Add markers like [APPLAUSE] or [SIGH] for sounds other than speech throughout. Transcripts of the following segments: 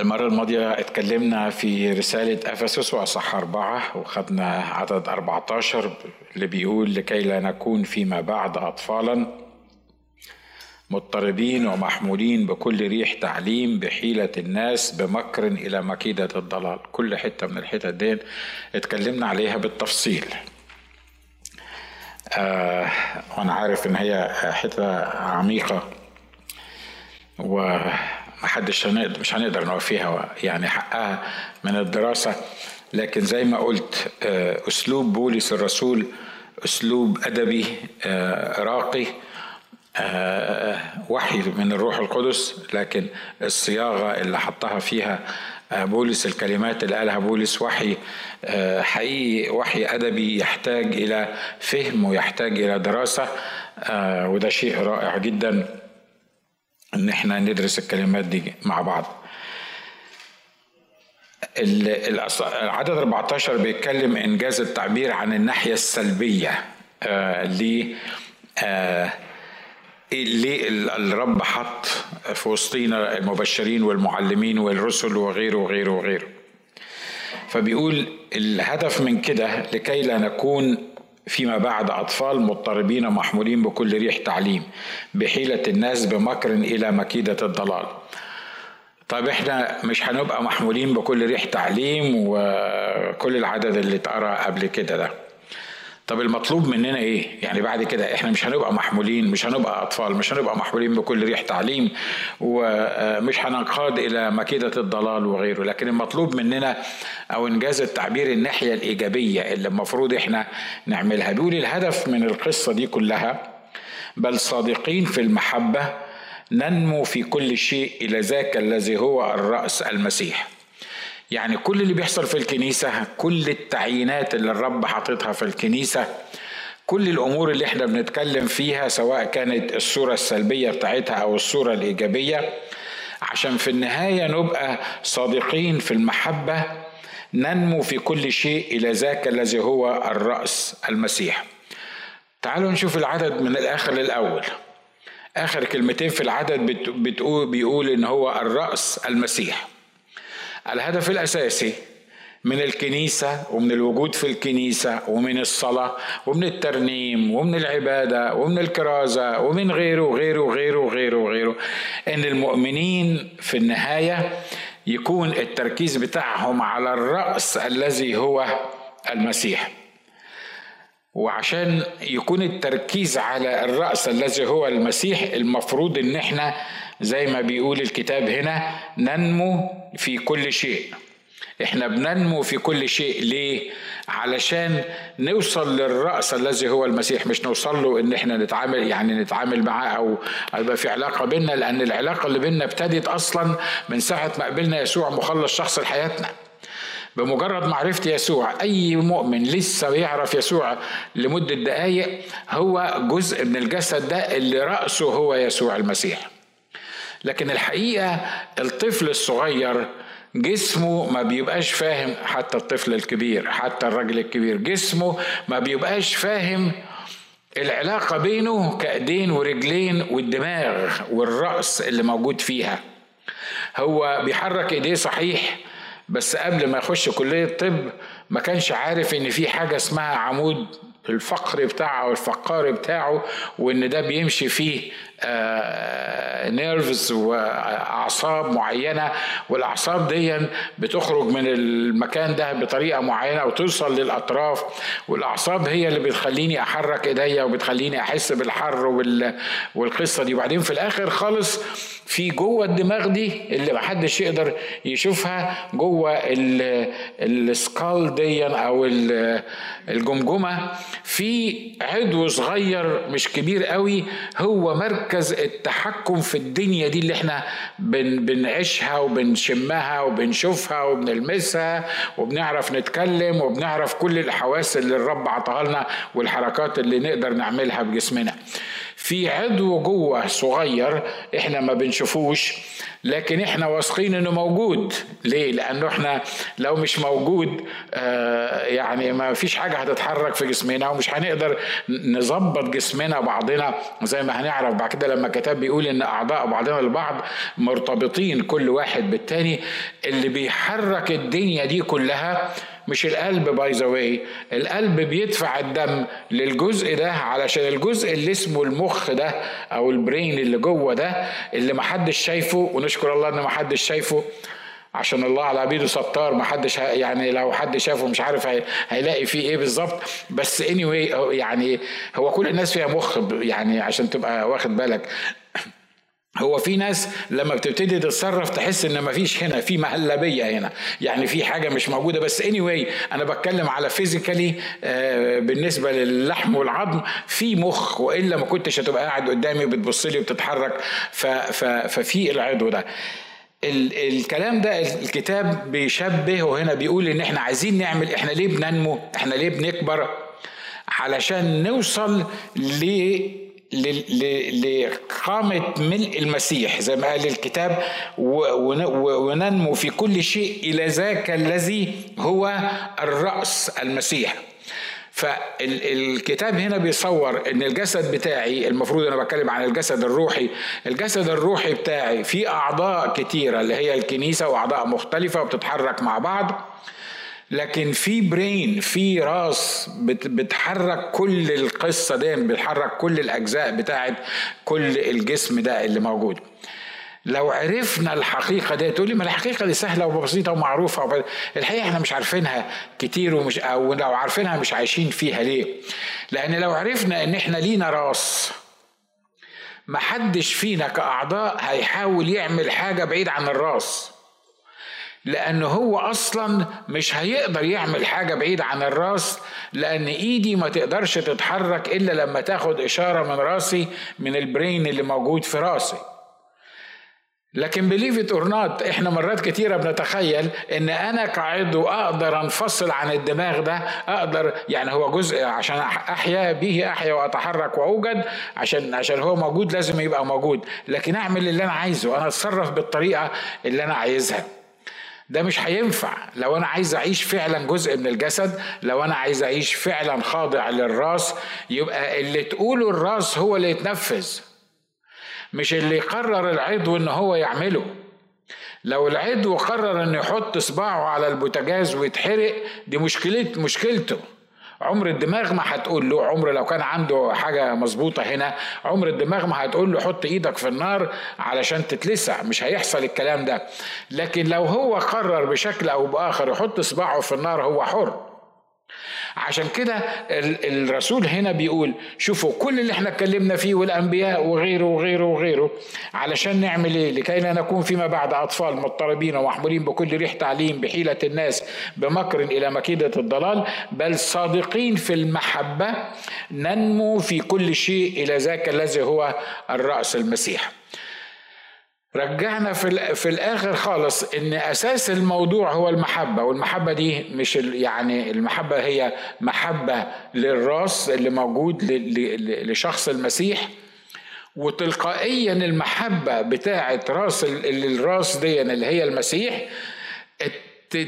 المرة الماضية اتكلمنا في رسالة أفسس وأصح أربعة وخدنا عدد 14 اللي بيقول لكي لا نكون فيما بعد أطفالا مضطربين ومحمولين بكل ريح تعليم بحيلة الناس بمكر إلى مكيدة الضلال. كل حتة من الحتت دي اتكلمنا عليها بالتفصيل. آه وأنا عارف إن هي حتة عميقة. و محدش هنقدر مش هنقدر نوفيها يعني حقها من الدراسة. لكن زي ما قلت أسلوب بولس الرسول أسلوب أدبي راقي وحي من الروح القدس. لكن الصياغة اللي حطها فيها بولس الكلمات اللي قالها بولس وحي حقيقي وحي أدبي يحتاج إلى فهم ويحتاج إلى دراسة وده شيء رائع جدا. إن إحنا ندرس الكلمات دي مع بعض. العدد 14 بيتكلم إنجاز التعبير عن الناحية السلبية. آه ل آه ليه الرب حط في وسطينا المبشرين والمعلمين والرسل وغيره وغيره وغيره. فبيقول الهدف من كده لكي لا نكون فيما بعد أطفال مضطربين محمولين بكل ريح تعليم بحيلة الناس بمكر إلى مكيدة الضلال. طيب إحنا مش هنبقى محمولين بكل ريح تعليم وكل العدد اللي اتقرأ قبل كده ده. طب المطلوب مننا إيه؟ يعني بعد كده إحنا مش هنبقى محمولين مش هنبقى أطفال مش هنبقى محمولين بكل ريح تعليم ومش هننقاد إلى مكيدة الضلال وغيره. لكن المطلوب مننا أو إنجاز التعبير الناحية الإيجابية اللي المفروض إحنا نعملها. بيقول الهدف من القصة دي كلها بل صادقين في المحبة ننمو في كل شيء إلى ذاك الذي هو الرأس المسيح. يعني كل اللي بيحصل في الكنيسة كل التعيينات اللي الرب حاططها في الكنيسة كل الأمور اللي إحنا بنتكلم فيها سواء كانت الصورة السلبية بتاعتها أو الصورة الإيجابية. عشان في النهاية نبقى صادقين في المحبة ننمو في كل شيء إلى ذاك الذي هو الرأس المسيح. تعالوا نشوف العدد من الآخر للأول. آخر كلمتين في العدد بتقول بيقول إن هو الرأس المسيح. الهدف الأساسي من الكنيسة ومن الوجود في الكنيسة ومن الصلاة ومن الترنيم ومن العبادة ومن الكرازة ومن غيره وغيره وغيره وغيره وغيره إن المؤمنين في النهاية يكون التركيز بتاعهم على الرأس الذي هو المسيح. وعشان يكون التركيز على الرأس الذي هو المسيح المفروض إن إحنا زي ما بيقول الكتاب هنا ننمو في كل شيء. إحنا بننمو في كل شيء. ليه؟ علشان نوصل للرأس الذي هو المسيح. مش نوصل له إن إحنا نتعامل يعني نتعامل معاه أو يبقى في علاقة بيننا لأن العلاقة اللي بيننا ابتدت أصلا من ساعة ما قبلنا يسوع مخلص شخص لحياتنا. بمجرد معرفة يسوع أي مؤمن لسه يعرف يسوع لمدة دقايق هو جزء من الجسد ده اللي رأسه هو يسوع المسيح. لكن الحقيقة الطفل الصغير جسمه ما بيبقاش فاهم حتى الطفل الكبير حتى الراجل الكبير. جسمه ما بيبقاش فاهم العلاقة بينه كأيدين ورجلين والدماغ والرأس اللي موجود فيها. هو بيحرك إيديه صحيح بس قبل ما يخش كلية طب ما كانش عارف إن في حاجة اسمها عمود الفقر بتاعه أو الفقار بتاعه وإن ده بيمشي فيه. نيرفز وأعصاب معينة والأعصاب دي بتخرج من المكان ده بطريقة معينة وتوصل للأطراف والأعصاب هي اللي بتخليني أحرك إيديا وبتخليني أحس بالحر والقصة دي. وبعدين في الآخر خالص في جوه الدماغ دي اللي محدش يقدر يشوفها جوه السكال دي أو الجمجمة في عضو صغير مش كبير قوي هو مركز التحكم في الدنيا دي اللي إحنا بن بنعيشها وبنشمها وبنشوفها وبنلمسها وبنعرف نتكلم وبنعرف كل الحواس اللي الرب عطاها لنا والحركات اللي نقدر نعملها بجسمنا. في عضو جوه صغير إحنا ما بنشوفوش لكن إحنا واثقين إنه موجود. ليه؟ لأنه إحنا لو مش موجود آه يعني ما فيش حاجة هتتحرك في جسمنا ومش هنقدر نظبط جسمنا بعضنا زي ما هنعرف. بعد كده لما الكتاب بيقول إن أعضاء بعضنا البعض مرتبطين كل واحد بالتاني اللي بيحرك الدنيا دي كلها مش القلب by the way القلب بيدفع الدم للجزء ده علشان الجزء اللي اسمه المخ ده أو ال brain اللي جوه ده اللي محدش شايفه ونشكر الله إن محدش شايفه. عشان الله على عبيده ستار ما حدش يعني لو حد شافه مش عارف هيلاقي فيه إيه بالظبط. بس anyway يعني هو كل الناس فيها مخ يعني عشان تبقى واخد بالك. هو في ناس لما بتبتدي تتصرف تحس إن مفيش هنا في مهلبية هنا. يعني في حاجة مش موجودة. بس اني anyway أنا بتكلم على فيزيكالي آه بالنسبة للحم والعظم في مخ وإلا ما كنتش هتبقى قاعد قدامي بتبص لي وبتتحرك. ففي العضو ده. الكلام ده الكتاب بيشبه وهنا بيقول إن إحنا عايزين نعمل إحنا ليه بننمو؟ إحنا ليه بنكبر؟ علشان نوصل ل لقامة ملء المسيح زي ما قال الكتاب وننمو في كل شيء إلى ذاك الذي هو الرأس المسيح. فالكتاب هنا بيصور إن الجسد بتاعي المفروض أنا بتكلم عن الجسد الروحي الجسد الروحي بتاعي فيه أعضاء كتيرة اللي هي الكنيسة وأعضاء مختلفة وبتتحرك مع بعض. لكن في برين في راس بتحرك كل القصة دي بتحرك كل الأجزاء بتاعت كل الجسم ده اللي موجود. لو عرفنا الحقيقة دي تقول لي ما الحقيقة دي سهلة وبسيطة ومعروفة الحقيقة إحنا مش عارفينها كتير ومش أو لو عارفينها مش عايشين فيها ليه؟ لأن لو عرفنا إن إحنا لينا راس محدش فينا كأعضاء هيحاول يعمل حاجة بعيد عن الراس. لأن هو أصلا مش هيقدر يعمل حاجة بعيد عن الراس لأن إيدي ما تقدرش تتحرك إلا لما تاخد إشارة من راسي من ال brain اللي موجود في راسي. لكن believe it or not إحنا مرات كتيرة بنتخيل إن أنا كعضو أقدر أنفصل عن الدماغ ده أقدر يعني هو جزء عشان أحيا به أحيا وأتحرك وأوجد عشان عشان هو موجود لازم يبقى موجود. لكن أعمل اللي أنا عايزه أنا أتصرف بالطريقة اللي أنا عايزها. ده مش هينفع. لو أنا عايز أعيش فعلا جزء من الجسد لو أنا عايز أعيش فعلا خاضع للرأس يبقى اللي تقوله الرأس هو اللي يتنفذ. مش اللي يقرر العضو إن هو يعمله. لو العضو قرر إنه يحط صباعه على البوتاجاز ويتحرق دي مشكلة مشكلته. عمر الدماغ ما هتقول له عمر لو كان عنده حاجة مظبوطة هنا عمر الدماغ ما هتقول له حط إيدك في النار علشان تتلسع مش هيحصل الكلام ده. لكن لو هو قرر بشكل أو بآخر يحط صباعه في النار هو حر. عشان كده الرسول هنا بيقول شوفوا كل اللي إحنا اتكلمنا فيه والأنبياء وغيره وغيره وغيره علشان نعمل إيه؟ لكي لا نكون فيما بعد أطفال مضطربين ومحمولين بكل ريح تعليم بحيلة الناس بمكر إلى مكيدة الضلال بل صادقين في المحبة ننمو في كل شيء إلى ذاك الذي هو الرأس المسيح. رجعنا في في الآخر خالص إن أساس الموضوع هو المحبة والمحبة دي مش يعني المحبة هي محبة للراس اللي موجود لشخص المسيح وتلقائيا المحبة بتاعه راس الراس دي اللي هي المسيح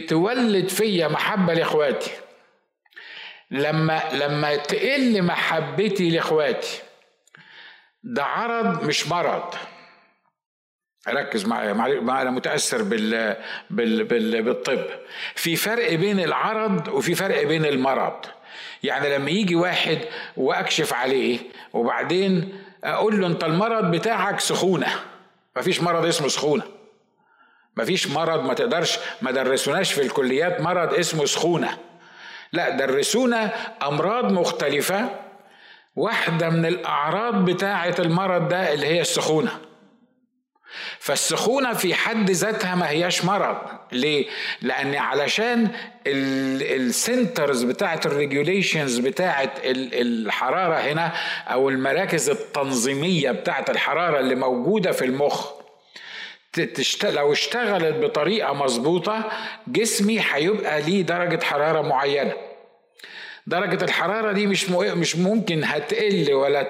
تولد فيا محبة لإخواتي. لما لما تقل محبتي لإخواتي ده عرض مش مرض. ركز معايا مع أنا متأثر بال... بال... بال... بالطب. في فرق بين العرض وفي فرق بين المرض. يعني لما يجي واحد وأكشف عليه وبعدين أقول له أنت المرض بتاعك سخونة. مفيش مرض اسمه سخونة. مفيش مرض ما تقدرش ما درسوناش في الكليات مرض اسمه سخونة. لا درسونا أمراض مختلفة. واحدة من الأعراض بتاعة المرض ده اللي هي السخونة. فالسخونة في حد ذاتها ما هياش مرض ليه؟ لأن علشان ال centers بتاعت ال regulations بتاعت الحرارة هنا أو المراكز التنظيمية بتاعت الحرارة اللي موجودة في المخ لو اشتغلت بطريقة مظبوطة جسمي هيبقى ليه درجة حرارة معينة درجة الحرارة دي مش مش ممكن هتقل ولا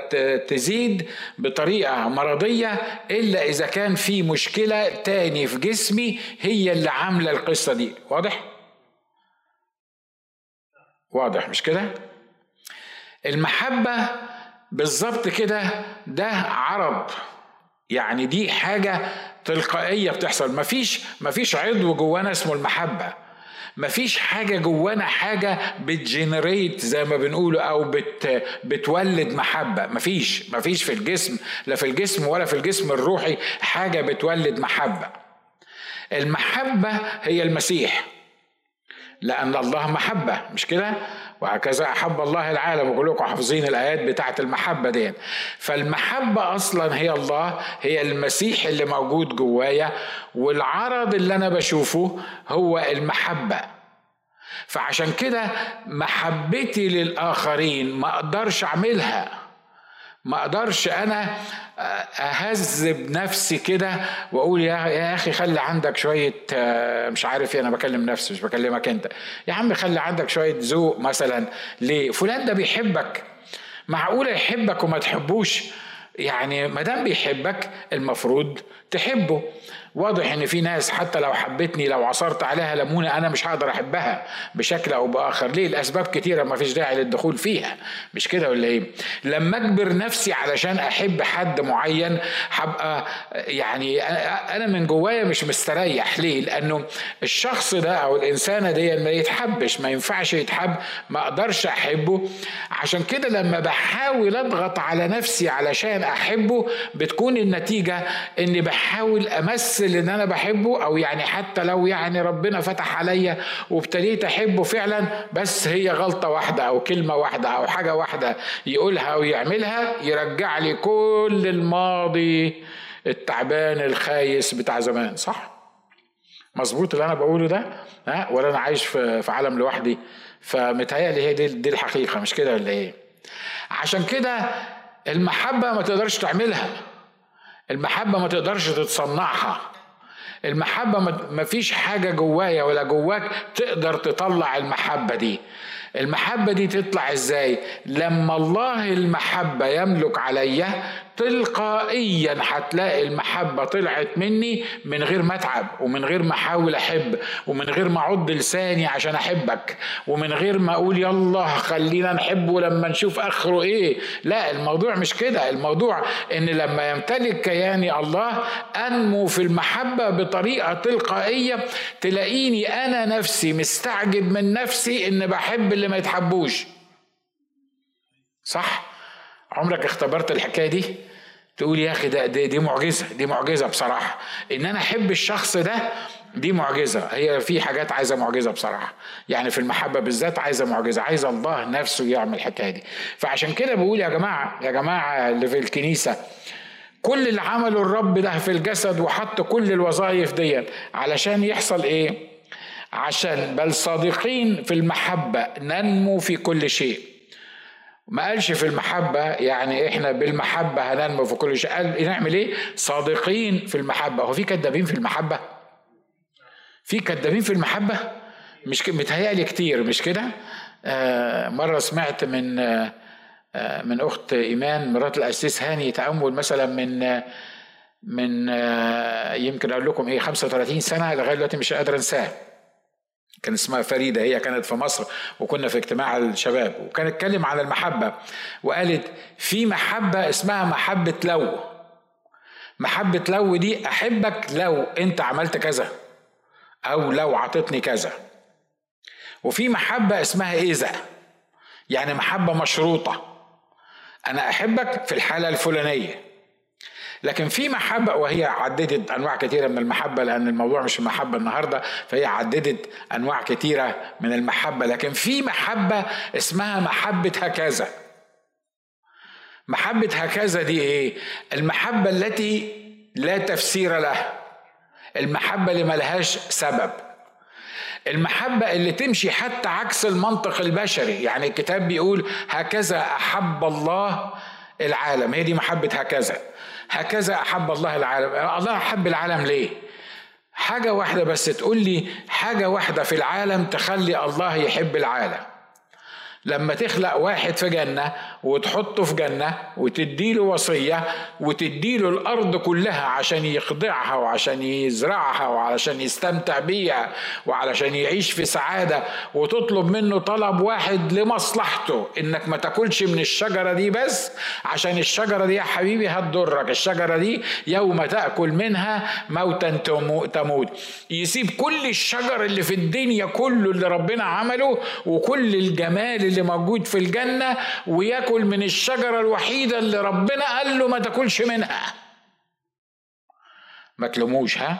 تزيد بطريقة مرضية إلا إذا كان في مشكلة تاني في جسمي هي اللي عاملة القصة دي واضح؟ واضح مش كده؟ المحبة بالظبط كده ده عرض يعني دي حاجة تلقائية بتحصل مفيش مفيش عضو جوانا اسمه المحبة مفيش حاجة جوانا حاجة بتجنريت زي ما بنقوله أو بت بتولد محبة مفيش مفيش في الجسم لا في الجسم ولا في الجسم الروحي حاجة بتولد محبة المحبة هي المسيح لأن الله محبة مش كده؟ وهكذا أحب الله العالم وكلكم حافظين الآيات بتاعة المحبة دي فالمحبة أصلا هي الله هي المسيح اللي موجود جوايا والعرض اللي أنا بشوفه هو المحبة. فعشان كده محبتي للآخرين ما أقدرش أعملها. ما أقدرش أنا اهذب نفسي كده واقول يا أخي خلي عندك شوية مش عارف إيه أنا بكلم نفسي مش بكلمك انت. يا عم خلي عندك شوية ذوق مثلا ليه؟ فلان ده بيحبك. معقوله يحبك وما تحبوش؟ يعني ما دام بيحبك المفروض تحبه. واضح إن في ناس حتى لو حبتني لو عصرت عليها ليمونة أنا مش هقدر أحبها بشكل أو بآخر. ليه؟ الاسباب كتيرة ما فيش داعي للدخول فيها. مش كده ولا إيه؟ لما أجبر نفسي علشان أحب حد معين هبقى يعني أنا من جوايا مش مستريح. ليه؟ لأنه الشخص ده أو الانسانه دي ما يتحبش ما ينفعش يتحب ما أقدرش أحبه. عشان كده لما بحاول أضغط على نفسي علشان أحبه بتكون النتيجة إني بحاول أمثل ان أنا بحبه أو يعني حتى لو يعني ربنا فتح عليا وابتديت أحبه فعلا بس هي غلطة واحدة أو كلمة واحدة أو حاجة واحدة يقولها أو يعملها يرجع لي كل الماضي التعبان الخايس بتاع زمان صح؟ مظبوط اللي أنا بقوله ده؟ ها؟ ولا أنا عايش في عالم لوحدي؟ فمتهيألي هي دي, دي الحقيقة مش كده ولا إيه؟ عشان كده المحبة ما تقدرش تعملها. المحبة ما تقدرش تتصنعها. المحبة ما فيش حاجة جوايا ولا جواك تقدر تطلع المحبة دي. المحبة دي تطلع إزاي؟ لما الله المحبة يملك عليا تلقائيا هتلاقي المحبة طلعت مني من غير ما أتعب ومن غير ما أحاول أحب ومن غير ما أعض لساني عشان أحبك ومن غير ما أقول يلا خلينا نحبه لما نشوف آخره إيه. لا الموضوع مش كده. الموضوع إن لما يمتلك كياني الله أنمو في المحبة بطريقة تلقائية تلاقيني أنا نفسي مستعجب من نفسي إن بحب اللي ما يتحبوش. صح؟ عمرك اختبرت الحكاية دي؟ تقول يا أخي ده دي, دي معجزة دي معجزة بصراحة. إن أنا أحب الشخص ده دي معجزة. هي في حاجات عايزة معجزة بصراحة. يعني في المحبة بالذات عايزة معجزة. عايزة الله نفسه يعمل الحكاية دي. فعشان كده بقول يا جماعة يا جماعة اللي في الكنيسة كل اللي عمله الرب ده في الجسد وحط كل الوظائف دي علشان يحصل إيه؟ عشان بل صادقين في المحبة ننمو في كل شيء. ما قالش في المحبة يعني إحنا بالمحبة هننمو في كل شيء. قال نعمل إيه؟ صادقين في المحبة. هو في كذابين في المحبة؟ في كذابين في المحبة؟ مش متهيألي كتير مش كده؟ آه مرة سمعت من آه من أخت إيمان مرات الأسيس هاني تأمل مثلا من من آه يمكن أقول لكم إيه 35 سنة لغاية دلوقتي مش قادر أنساه. كان اسمها فريدة هي كانت في مصر وكنا في اجتماع الشباب وكانت تتكلم على المحبة وقالت في محبة اسمها محبة لو. محبة لو دي أحبك لو أنت عملت كذا أو لو عطتني كذا. وفي محبة اسمها إذا يعني محبة مشروطة. أنا أحبك في الحالة الفلانية. لكن في محبة وهي عددت أنواع كثيرة من المحبة لأن الموضوع مش المحبة النهاردة فهي عددت أنواع كثيرة من المحبة. لكن في محبة اسمها محبة هكذا. محبة هكذا دي إيه؟ المحبة التي لا تفسير لها. المحبة اللي ملهاش سبب. المحبة اللي تمشي حتى عكس المنطق البشري. يعني الكتاب بيقول هكذا أحب الله العالم. هي دي محبة هكذا. هكذا أحب الله العالم. الله أحب العالم ليه؟ حاجة واحدة بس تقول لي حاجة واحدة في العالم تخلي الله يحب العالم. لما تخلق واحد في جنة وتحطه في جنة وتديله وصية وتديله الأرض كلها عشان يخضعها وعشان يزرعها وعشان يستمتع بيها وعلشان يعيش في سعادة وتطلب منه طلب واحد لمصلحته إنك ما تاكلش من الشجرة دي بس عشان الشجرة دي يا حبيبي هتضرك الشجرة دي يوم تأكل منها موتا تموت. يسيب كل الشجر اللي في الدنيا كله اللي ربنا عمله وكل الجمال اللي موجود في الجنة وياكل من الشجرة الوحيدة اللي ربنا قال له ما تاكلش منها. ما تلوموش ها؟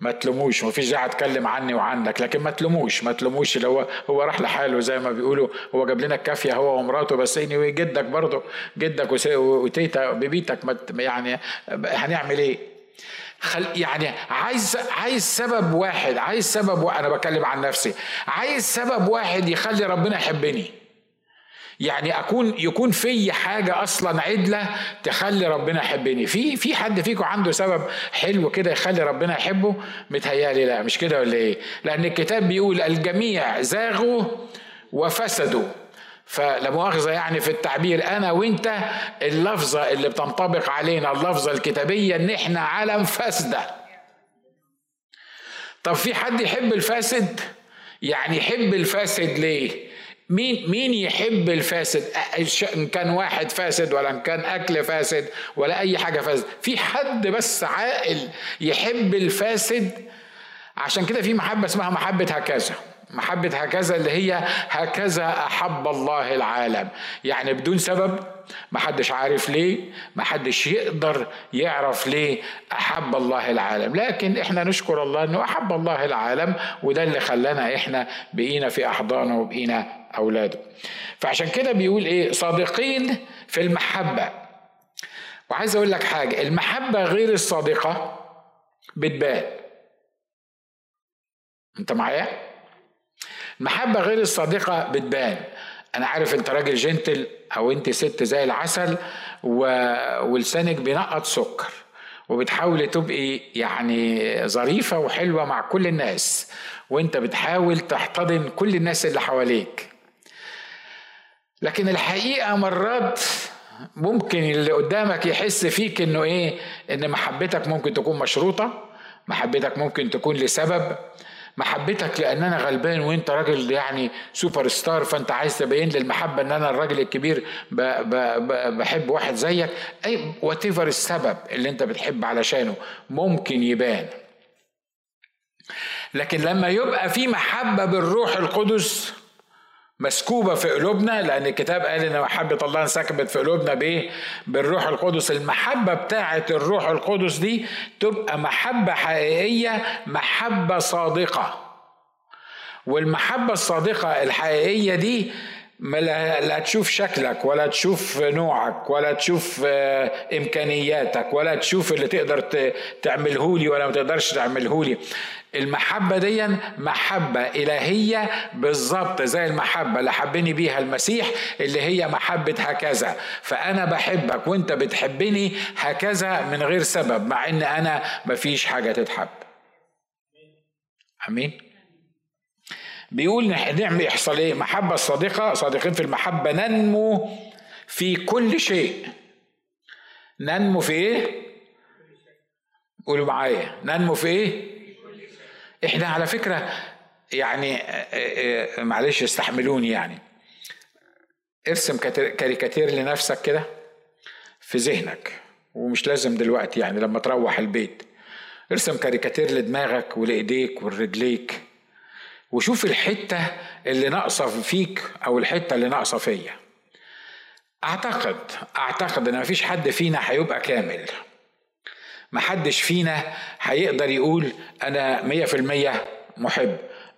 ما تلوموش ما فيش داعي اتكلم عني وعنك لكن ما تلوموش ما تلوموش لو هو راح لحاله زي ما بيقولوا هو جاب لنا الكافية هو ومراته بس اني جدك برضه جدك وتيتا ببيتك يعني هنعمل إيه؟ خل يعني عايز عايز سبب واحد عايز سبب واحد أنا بتكلم عن نفسي. عايز سبب واحد يخلي ربنا يحبني. يعني أكون يكون في حاجة أصلا عدلة تخلي ربنا يحبني. في في حد فيكم عنده سبب حلو كده يخلي ربنا يحبه؟ متهيألي لا. مش كده ولا إيه؟ لأن الكتاب بيقول الجميع زاغوا وفسدوا. فلا مؤاخذة يعني في التعبير أنا وأنت اللفظة اللي بتنطبق علينا اللفظة الكتابية إن إحنا عالم فاسدة طب في حد يحب الفاسد؟ يعني يحب الفاسد ليه؟ مين مين يحب الفاسد؟ إن كان واحد فاسد ولا إن كان أكل فاسد ولا أي حاجة فاسد في حد بس عاقل يحب الفاسد؟ عشان كده في محبة اسمها محبة هكذا. محبة هكذا اللي هي هكذا أحب الله العالم. يعني بدون سبب محدش عارف ليه محدش يقدر يعرف ليه أحب الله العالم. لكن إحنا نشكر الله أنه أحب الله العالم وده اللي خلانا إحنا بقينا في أحضانه وبقينا أولاده. فعشان كده بيقول إيه؟ صادقين في المحبة. وعايز أقول لك حاجة المحبة غير الصادقة بتبان. أنت معايا؟ المحبة غير الصادقة بتبان. أنا عارف أنت راجل جنتل أو أنت ست زي العسل و... ولسانك بينقط سكر وبتحاولي تبقي يعني ظريفة وحلوة مع كل الناس وأنت بتحاول تحتضن كل الناس اللي حواليك. لكن الحقيقة مرات ممكن اللي قدامك يحس فيك إنه إيه إن محبتك ممكن تكون مشروطة محبتك ممكن تكون لسبب. محبتك لأن أنا غلبان وأنت راجل يعني super star فأنت عايز تبين لي المحبة إن أنا الراجل الكبير بحب واحد زيك. أي وات السبب اللي أنت بتحب علشانه ممكن يبان. لكن لما يبقى في محبة بالروح القدس مسكوبة في قلوبنا لأن الكتاب قال إن محبة الله انسكبت في قلوبنا بإيه؟ بالروح القدس، المحبة بتاعة الروح القدس دي تبقى محبة حقيقية، محبة صادقة. والمحبة الصادقة الحقيقية دي لا تشوف شكلك ولا تشوف نوعك ولا تشوف آه، إمكانياتك ولا تشوف اللي تقدر تعمله لي ولا ما تقدرش تعمله لي. المحبة دي محبة إلهية بالظبط زي المحبة اللي حبني بيها المسيح اللي هي محبة هكذا. فأنا بحبك وأنت بتحبني هكذا من غير سبب مع إن أنا مفيش حاجة تتحب. أمين؟ بيقول نعمل يحصل إيه؟ محبة صادقة صادقين في المحبة ننمو في كل شيء. ننمو في إيه؟ قولوا معايا. ننمو في إيه؟ إحنا على فكرة يعني آه، آه، آه، معلش استحملوني يعني. ارسم كاريكاتير لنفسك كده في ذهنك ومش لازم دلوقتي يعني لما تروح البيت. ارسم كاريكاتير لدماغك ولإيديك ولرجليك. وشوف الحتة اللي ناقصة فيك أو الحتة اللي ناقصة فيا. أعتقد أعتقد إن مفيش حد فينا هيبقى كامل. محدش فينا هيقدر يقول أنا مية في المية محب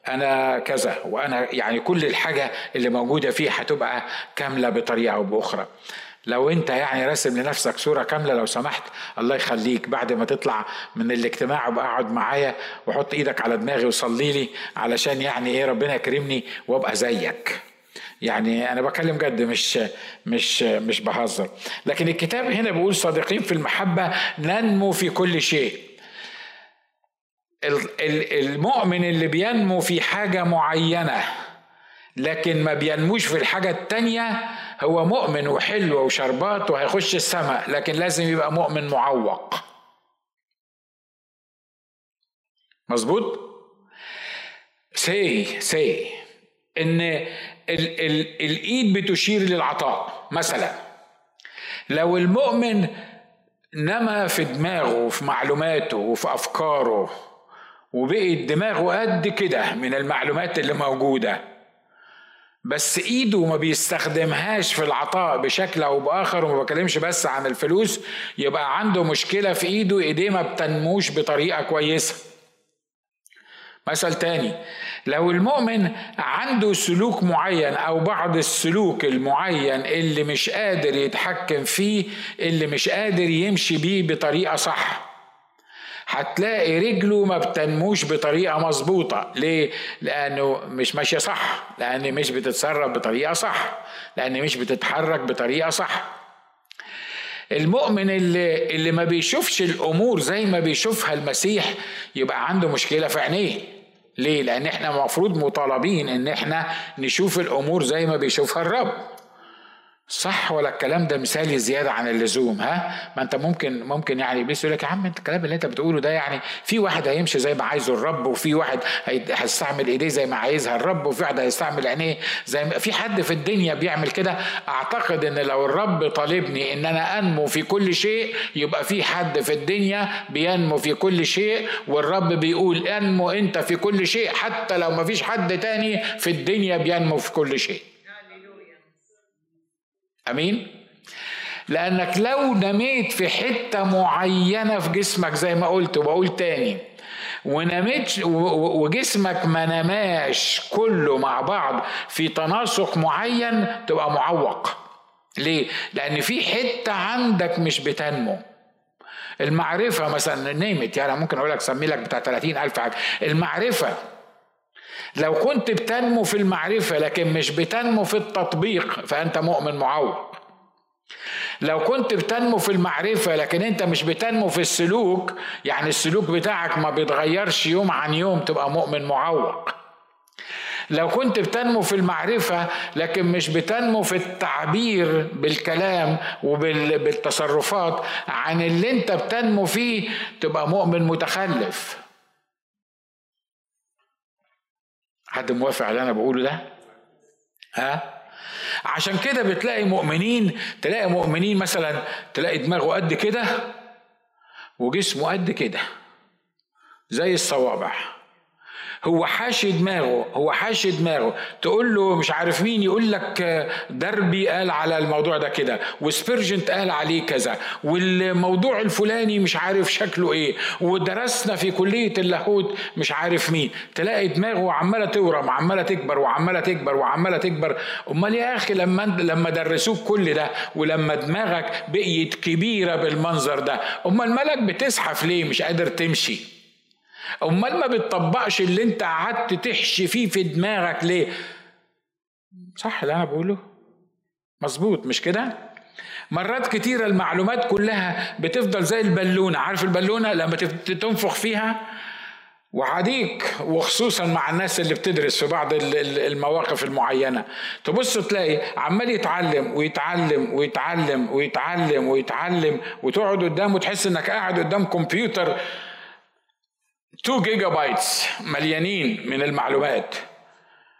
أنا كذا وأنا يعني كل الحاجة اللي موجودة فيه هتبقى كاملة بطريقة أو بأخرى. لو انت يعني راسم لنفسك صورة كاملة لو سمحت الله يخليك بعد ما تطلع من الاجتماع وابقى اقعد معايا وحط إيدك على دماغي وصلي لي علشان يعني إيه ربنا يكرمني وابقى زيك. يعني أنا بكلم جد مش مش مش بهزر. لكن الكتاب هنا بيقول صادقين في المحبة ننمو في كل شيء. المؤمن اللي بينمو في حاجة معينة لكن ما بينموش في الحاجة التانية هو مؤمن وحلو وشربات وهيخش السماء لكن لازم يبقى مؤمن معوق. مظبوط؟ سي سي. إن ال ال الإيد بتشير للعطاء. مثلا لو المؤمن نما في دماغه وفي معلوماته وفي أفكاره وبقت دماغه قد كده من المعلومات اللي موجودة بس ايده ما بيستخدمهاش في العطاء بشكل أو بآخر وما بكلمش بس عن الفلوس يبقى عنده مشكلة في ايده ايديه ما بتنموش بطريقة كويسة. مثل تاني لو المؤمن عنده سلوك معين أو بعض السلوك المعين اللي مش قادر يتحكم فيه اللي مش قادر يمشي بيه بطريقة صح هتلاقي رجله ما بتنموش بطريقة مظبوطة. ليه؟ لأنه مش ماشية صح. لأن مش بتتصرف بطريقة صح. لأن مش بتتحرك بطريقة صح. المؤمن اللي اللي ما بيشوفش الأمور زي ما بيشوفها المسيح يبقى عنده مشكلة في عينيه. ليه؟ لأن إحنا المفروض مطالبين إن إحنا نشوف الأمور زي ما بيشوفها الرب. صح ولا الكلام ده مثالي زياده عن اللزوم ها؟ ما انت ممكن ممكن يعني ابليس يقول لك يا عم انت الكلام اللي انت بتقوله ده يعني في واحد هيمشي زي ما عايزه الرب وفي واحد هيستعمل ايديه زي ما عايزها الرب وفي واحد هيستعمل عينيه زي ما في حد في الدنيا بيعمل كده؟ اعتقد ان لو الرب طالبني ان أنا انمو في كل شيء يبقى في حد في الدنيا بينمو في كل شيء والرب بيقول انمو انت في كل شيء حتى لو ما فيش حد تاني في الدنيا بينمو في كل شيء. أمين؟ لأنك لو نميت في حتة معينة في جسمك زي ما قلت وبقول تاني ونميت وجسمك ما نماش كله مع بعض في تناسق معين تبقى معوق. ليه؟ لأن في حتة عندك مش بتنمو. المعرفة مثلا نيمت يعني ممكن أقول لك سمي لك بتاع 30 ألف حاجة. المعرفة لو كنت بتنمو في المعرفة لكن مش بتنمو في التطبيق فأنت مؤمن معوق لو كنت بتنمو في المعرفة لكن أنت مش بتنمو في السلوك يعني السلوك بتاعك ما بيتغيرش يوم عن يوم تبقى مؤمن معوق لو كنت بتنمو في المعرفة لكن مش بتنمو في التعبير بالكلام وبالتصرفات عن اللي أنت بتنمو فيه تبقى مؤمن متخلف. حد موافق على اللي أنا بقوله ده؟ ها؟ عشان كده بتلاقي مؤمنين تلاقي مؤمنين مثلا تلاقي دماغه قد كده وجسمه قد كده زي الصوابع. هو حاشي دماغه هو حاشي دماغه. تقول له مش عارف مين يقول لك دربي قال على الموضوع ده كده وسبيرجنت قال عليه كذا والموضوع الفلاني مش عارف شكله إيه ودرسنا في كلية اللاهوت مش عارف مين. تلاقي دماغه عمالة تورم وعمالة تكبر وعمالة تكبر وعمالة تكبر. أمال يا أخي لما لما درسوك كل ده ولما دماغك بقيت كبيرة بالمنظر ده أمال مالك بتزحف ليه؟ مش قادر تمشي. أمال ما بتطبقش اللي أنت قعدت تحشي فيه في دماغك ليه؟ صح اللي أنا بقوله. مظبوط مش كده؟ مرات كتيرة المعلومات كلها بتفضل زي البالونة. عارف البالونة لما تنفخ فيها؟ وعديك وخصوصا مع الناس اللي بتدرس في بعض المواقف المعينة. تبص تلاقي عمال يتعلم ويتعلم ويتعلم ويتعلم ويتعلم وتقعد قدامه تحس إنك قاعد قدام كمبيوتر. 2 جيجا بايتس مليانين من المعلومات.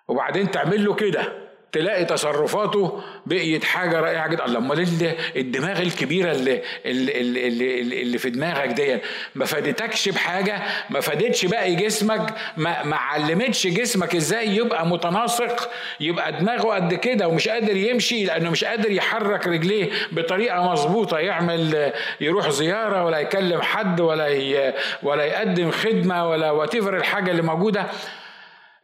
وبعدين تعمل له كده. تلاقي تصرفاته بقيت حاجة رائعة جدا. الله أمال الدماغ الكبيرة اللي اللي, اللي, اللي في دماغك دي ما فادتكش بحاجة ما فادتش باقي جسمك ما, ما علمتش جسمك إزاي يبقى متناسق يبقى دماغه قد كده ومش قادر يمشي لأنه مش قادر يحرك رجليه بطريقة مظبوطة يعمل يروح زيارة ولا يكلم حد ولا ولا يقدم خدمة ولا واتيفر الحاجة اللي موجودة.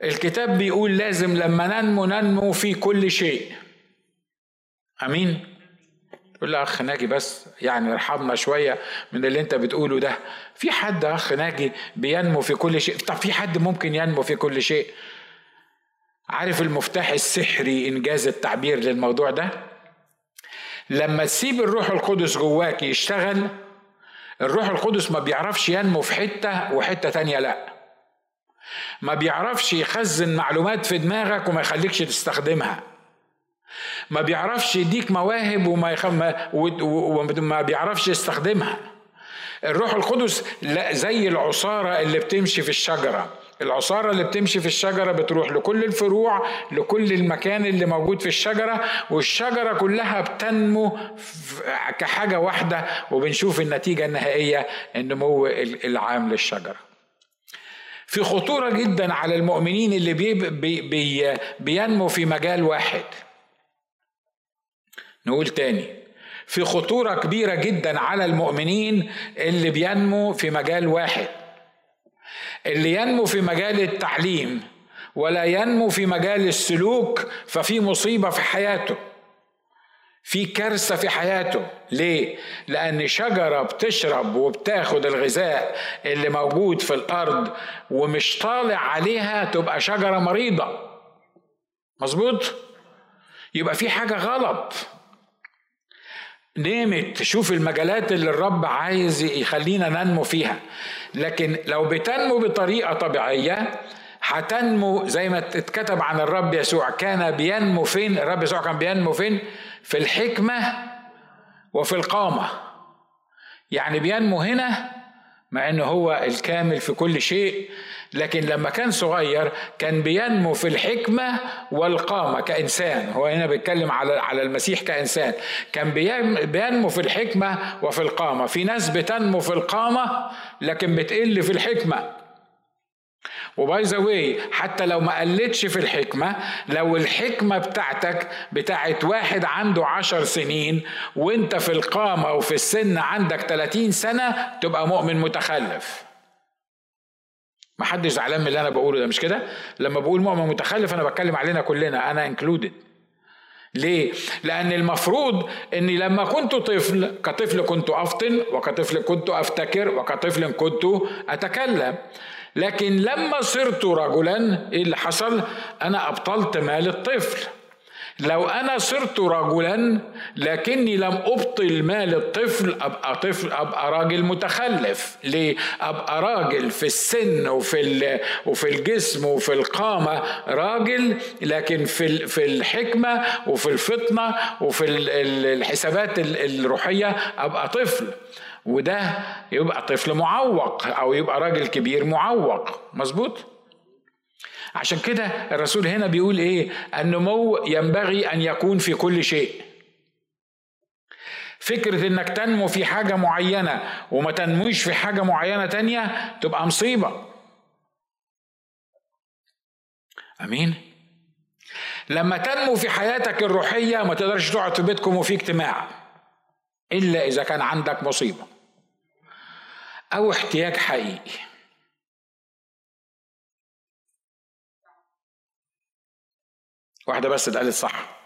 الكتاب بيقول لازم لما ننمو ننمو في كل شيء. أمين؟ يقول له أخ ناجي بس يعني ارحمنا شوية من اللي أنت بتقوله ده. في حد أخ ناجي بينمو في كل شيء؟ طب في حد ممكن ينمو في كل شيء؟ عارف المفتاح السحري إنجاز التعبير للموضوع ده؟ لما تسيب الروح القدس جواك يشتغل الروح القدس ما بيعرفش ينمو في حتة وحتة تانية لأ. ما بيعرفش يخزن معلومات في دماغك وما يخليكش تستخدمها. ما بيعرفش يديك مواهب وما يخم... وما بيعرفش يستخدمها. الروح القدس لا زي العصارة اللي بتمشي في الشجرة. العصارة اللي بتمشي في الشجرة بتروح لكل الفروع لكل المكان اللي موجود في الشجرة والشجرة كلها بتنمو كحاجة واحدة وبنشوف النتيجة النهائية النمو العام للشجرة. في خطورة جدا على المؤمنين اللي بي بي بينمو في مجال واحد. نقول تاني في خطورة كبيرة جدا على المؤمنين اللي بينمو في مجال واحد. اللي ينمو في مجال التعليم ولا ينمو في مجال السلوك ففي مصيبة في حياته في كارثة في حياته. ليه؟ لأن شجرة بتشرب وبتاخد الغذاء اللي موجود في الأرض ومش طالع عليها تبقى شجرة مريضة. مظبوط؟ يبقى في حاجة غلط. نيمت تشوف المجالات اللي الرب عايز يخلينا ننمو فيها. لكن لو بتنمو بطريقة طبيعية هتنمو زي ما اتكتب عن الرب يسوع. كان بينمو فين؟ الرب يسوع كان بينمو فين؟ في الحكمة وفي القامة. يعني بينمو هنا مع إنه هو الكامل في كل شيء لكن لما كان صغير كان بينمو في الحكمة والقامة كإنسان. هو هنا بيتكلم على على المسيح كإنسان. كان بينمو في الحكمة وفي القامة. في ناس بتنمو في القامة لكن بتقل في الحكمة. وباي ذا واي حتى لو ما قلتش في الحكمة لو الحكمة بتاعتك بتاعت واحد عنده عشر سنين وانت في القامة وفي السن عندك 30 سنة تبقى مؤمن متخلف. ما حدش زعلان من اللي أنا بقوله ده مش كده؟ لما بقول مؤمن متخلف أنا بتكلم علينا كلنا أنا انكلودد ليه؟ لأن المفروض إني لما كنت طفل كطفل كنت أفطن وكطفل كنت أفتكر وكطفل كنت أتكلم. لكن لما صرت رجلا إيه اللي حصل؟ أنا أبطلت مال الطفل. لو أنا صرت رجلا لكني لم أبطل مال الطفل أبقى طفل أبقى راجل متخلف. ليه؟ أبقى راجل في السن وفي وفي الجسم وفي القامة راجل لكن في في الحكمة وفي الفطنة وفي الحسابات الروحية أبقى طفل. وده يبقى طفل معوق أو يبقى راجل كبير معوق مظبوط؟ عشان كده الرسول هنا بيقول إيه؟ النمو ينبغي أن يكون في كل شيء. فكرة إنك تنمو في حاجة معينة وما تنموش في حاجة معينة تانية تبقى مصيبة. أمين؟ لما تنمو في حياتك الروحية ما تقدرش تقعد في بيتكم وفي اجتماع. إلا إذا كان عندك مصيبة أو احتياج حقيقي. واحدة بس اللي قالت صح.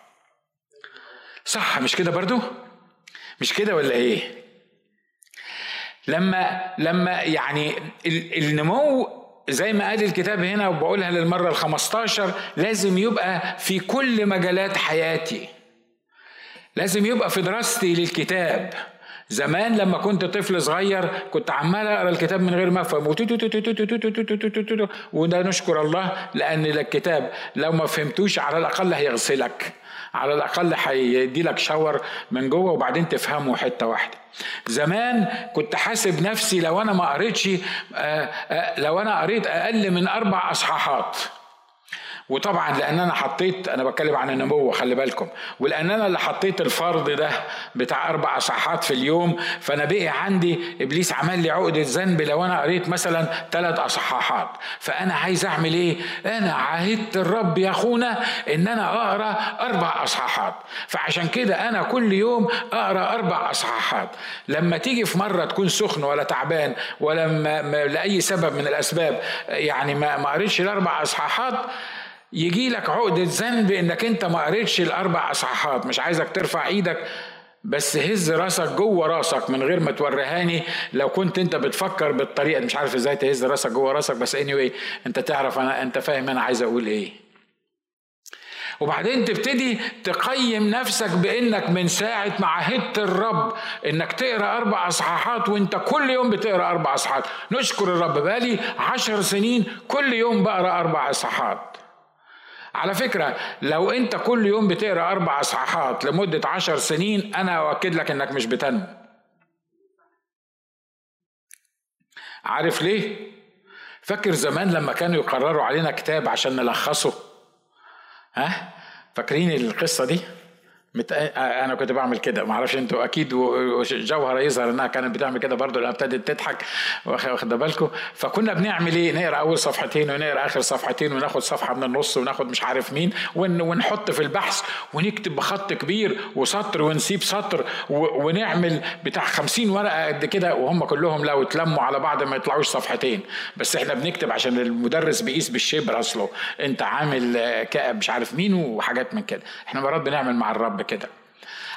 صح مش كده برضو؟ مش كده ولا إيه؟ لما لما يعني النمو زي ما قال الكتاب هنا وبقولها للمرة الخمستاشر لازم يبقى في كل مجالات حياتي. لازم يبقى في دراستي للكتاب. زمان لما كنت طفل صغير كنت عمال أقرأ الكتاب من غير ما أفهم. وده نشكر الله لأن الكتاب لو ما فهمتوش على الأقل هيغسلك. على الأقل هيدي لك شاور من جوه وبعدين تفهمه حتة واحدة. زمان كنت حاسب نفسي لو أنا ما قريتش لو أنا قريت أقل من أربع أصحاحات. وطبعا لأن أنا حطيت أنا بتكلم عن النمو خلي بالكم. ولأن أنا اللي حطيت الفرض ده بتاع أربع اصحاحات في اليوم فانا بقي عندي إبليس عمل لي عقدة ذنب لو أنا قريت مثلا ثلاث أصحاحات. فأنا عايز أعمل إيه؟ أنا عاهدت الرب يا أخونا إن أنا أقرأ أربع أصحاحات. فعشان كده أنا كل يوم أقرأ أربع أصحاحات. لما تيجي في مرة تكون سخن ولا تعبان ولا لأي سبب من الأسباب يعني ما قريتش الأربع أصحاحات يجي لك عقدة ذنب إنك أنت ما قريتش الأربع اصحاحات مش عايزك ترفع إيدك بس هز راسك جوه راسك من غير ما توريهاني. لو كنت أنت بتفكر بالطريقة مش عارف إزاي تهز راسك جوه راسك بس اني anyway أنت تعرف أنا أنت فاهم أنا عايز أقول إيه. وبعدين تبتدي تقيم نفسك بإنك من ساعة ما عهدت الرب إنك تقرأ أربع اصحاحات وأنت كل يوم بتقرأ أربع اصحاحات نشكر الرب بقالي عشر سنين كل يوم بقرأ أربع اصحاحات على فكرة لو أنت كل يوم بتقرأ أربع إصحاحات لمدة عشر سنين أنا أؤكد لك إنك مش بتنمو. عارف ليه؟ فاكر زمان لما كانوا يقرروا علينا كتاب عشان نلخصه؟ ها؟ فاكرين القصة دي؟ مت... أنا كنت بعمل كده. ما أعرفش أنتوا أكيد جوهره يظهر إنها كانت بتعمل كده برضه لما ابتدت تضحك واخد بالكم؟ فكنا بنعمل إيه؟ نقرأ أول صفحتين ونقرأ آخر صفحتين وناخد صفحة من النص وناخد مش عارف مين ون... ونحط في البحث ونكتب بخط كبير وسطر ونسيب سطر و... ونعمل بتاع خمسين ورقة قد كده وهم كلهم لو اتلموا على بعض ما يطلعوش صفحتين. بس إحنا بنكتب عشان المدرس بيقيس بالشبر أصله. أنت عامل مش عارف مين وحاجات من كده. إحنا مرات بنعمل مع الرب كده.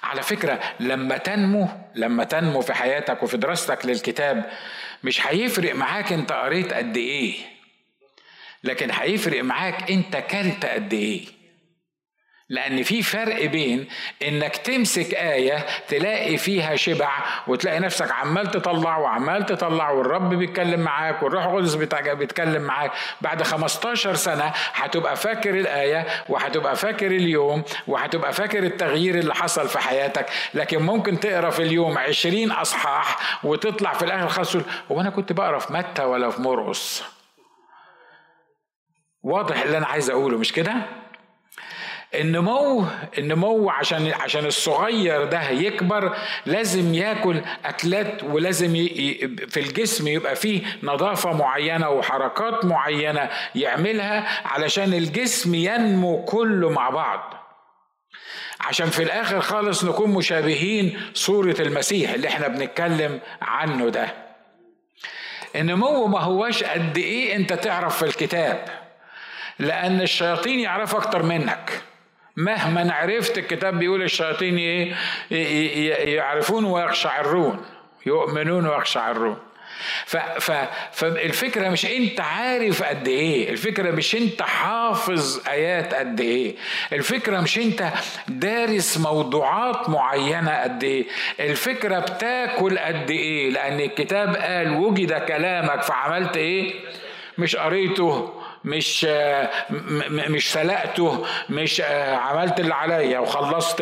على فكرة لما تنمو لما تنمو في حياتك وفي دراستك للكتاب مش هيفرق معاك انت قريت قد إيه. لكن هيفرق معاك انت كلت قد إيه. لأن في فرق بين إنك تمسك آية تلاقي فيها شبع وتلاقي نفسك عمال تطلع وعمال تطلع والرب بيتكلم معاك والروح القدس بيتكلم معاك. بعد 15 سنة هتبقى فاكر الآية وهتبقى فاكر اليوم وهتبقى فاكر التغيير اللي حصل في حياتك. لكن ممكن تقرأ في اليوم 20 أصحاح وتطلع في الآخر خالص هو أنا كنت بقرأ في متى ولا في مرقس؟ واضح اللي أنا عايز أقوله مش كده؟ النمو النمو عشان عشان الصغير ده يكبر لازم ياكل أكلات ولازم في الجسم يبقى فيه نظافة معينة وحركات معينة يعملها علشان الجسم ينمو كله مع بعض. عشان في الآخر خالص نكون مشابهين صورة المسيح اللي إحنا بنتكلم عنه ده. النمو ما هوش قد إيه أنت تعرف في الكتاب لأن الشياطين يعرف أكتر منك. مهما عرفت الكتاب بيقول الشياطين إيه يعرفون ويقشعرون يؤمنون ويقشعرون. ف ف فالفكرة مش انت عارف قد إيه الفكرة مش انت حافظ آيات قد إيه الفكرة مش انت دارس موضوعات معينة قد إيه الفكرة بتاكل قد إيه لأن الكتاب قال وجد كلامك فعملت إيه؟ مش قريته. مش مش سلقته مش عملت اللي عليا وخلصت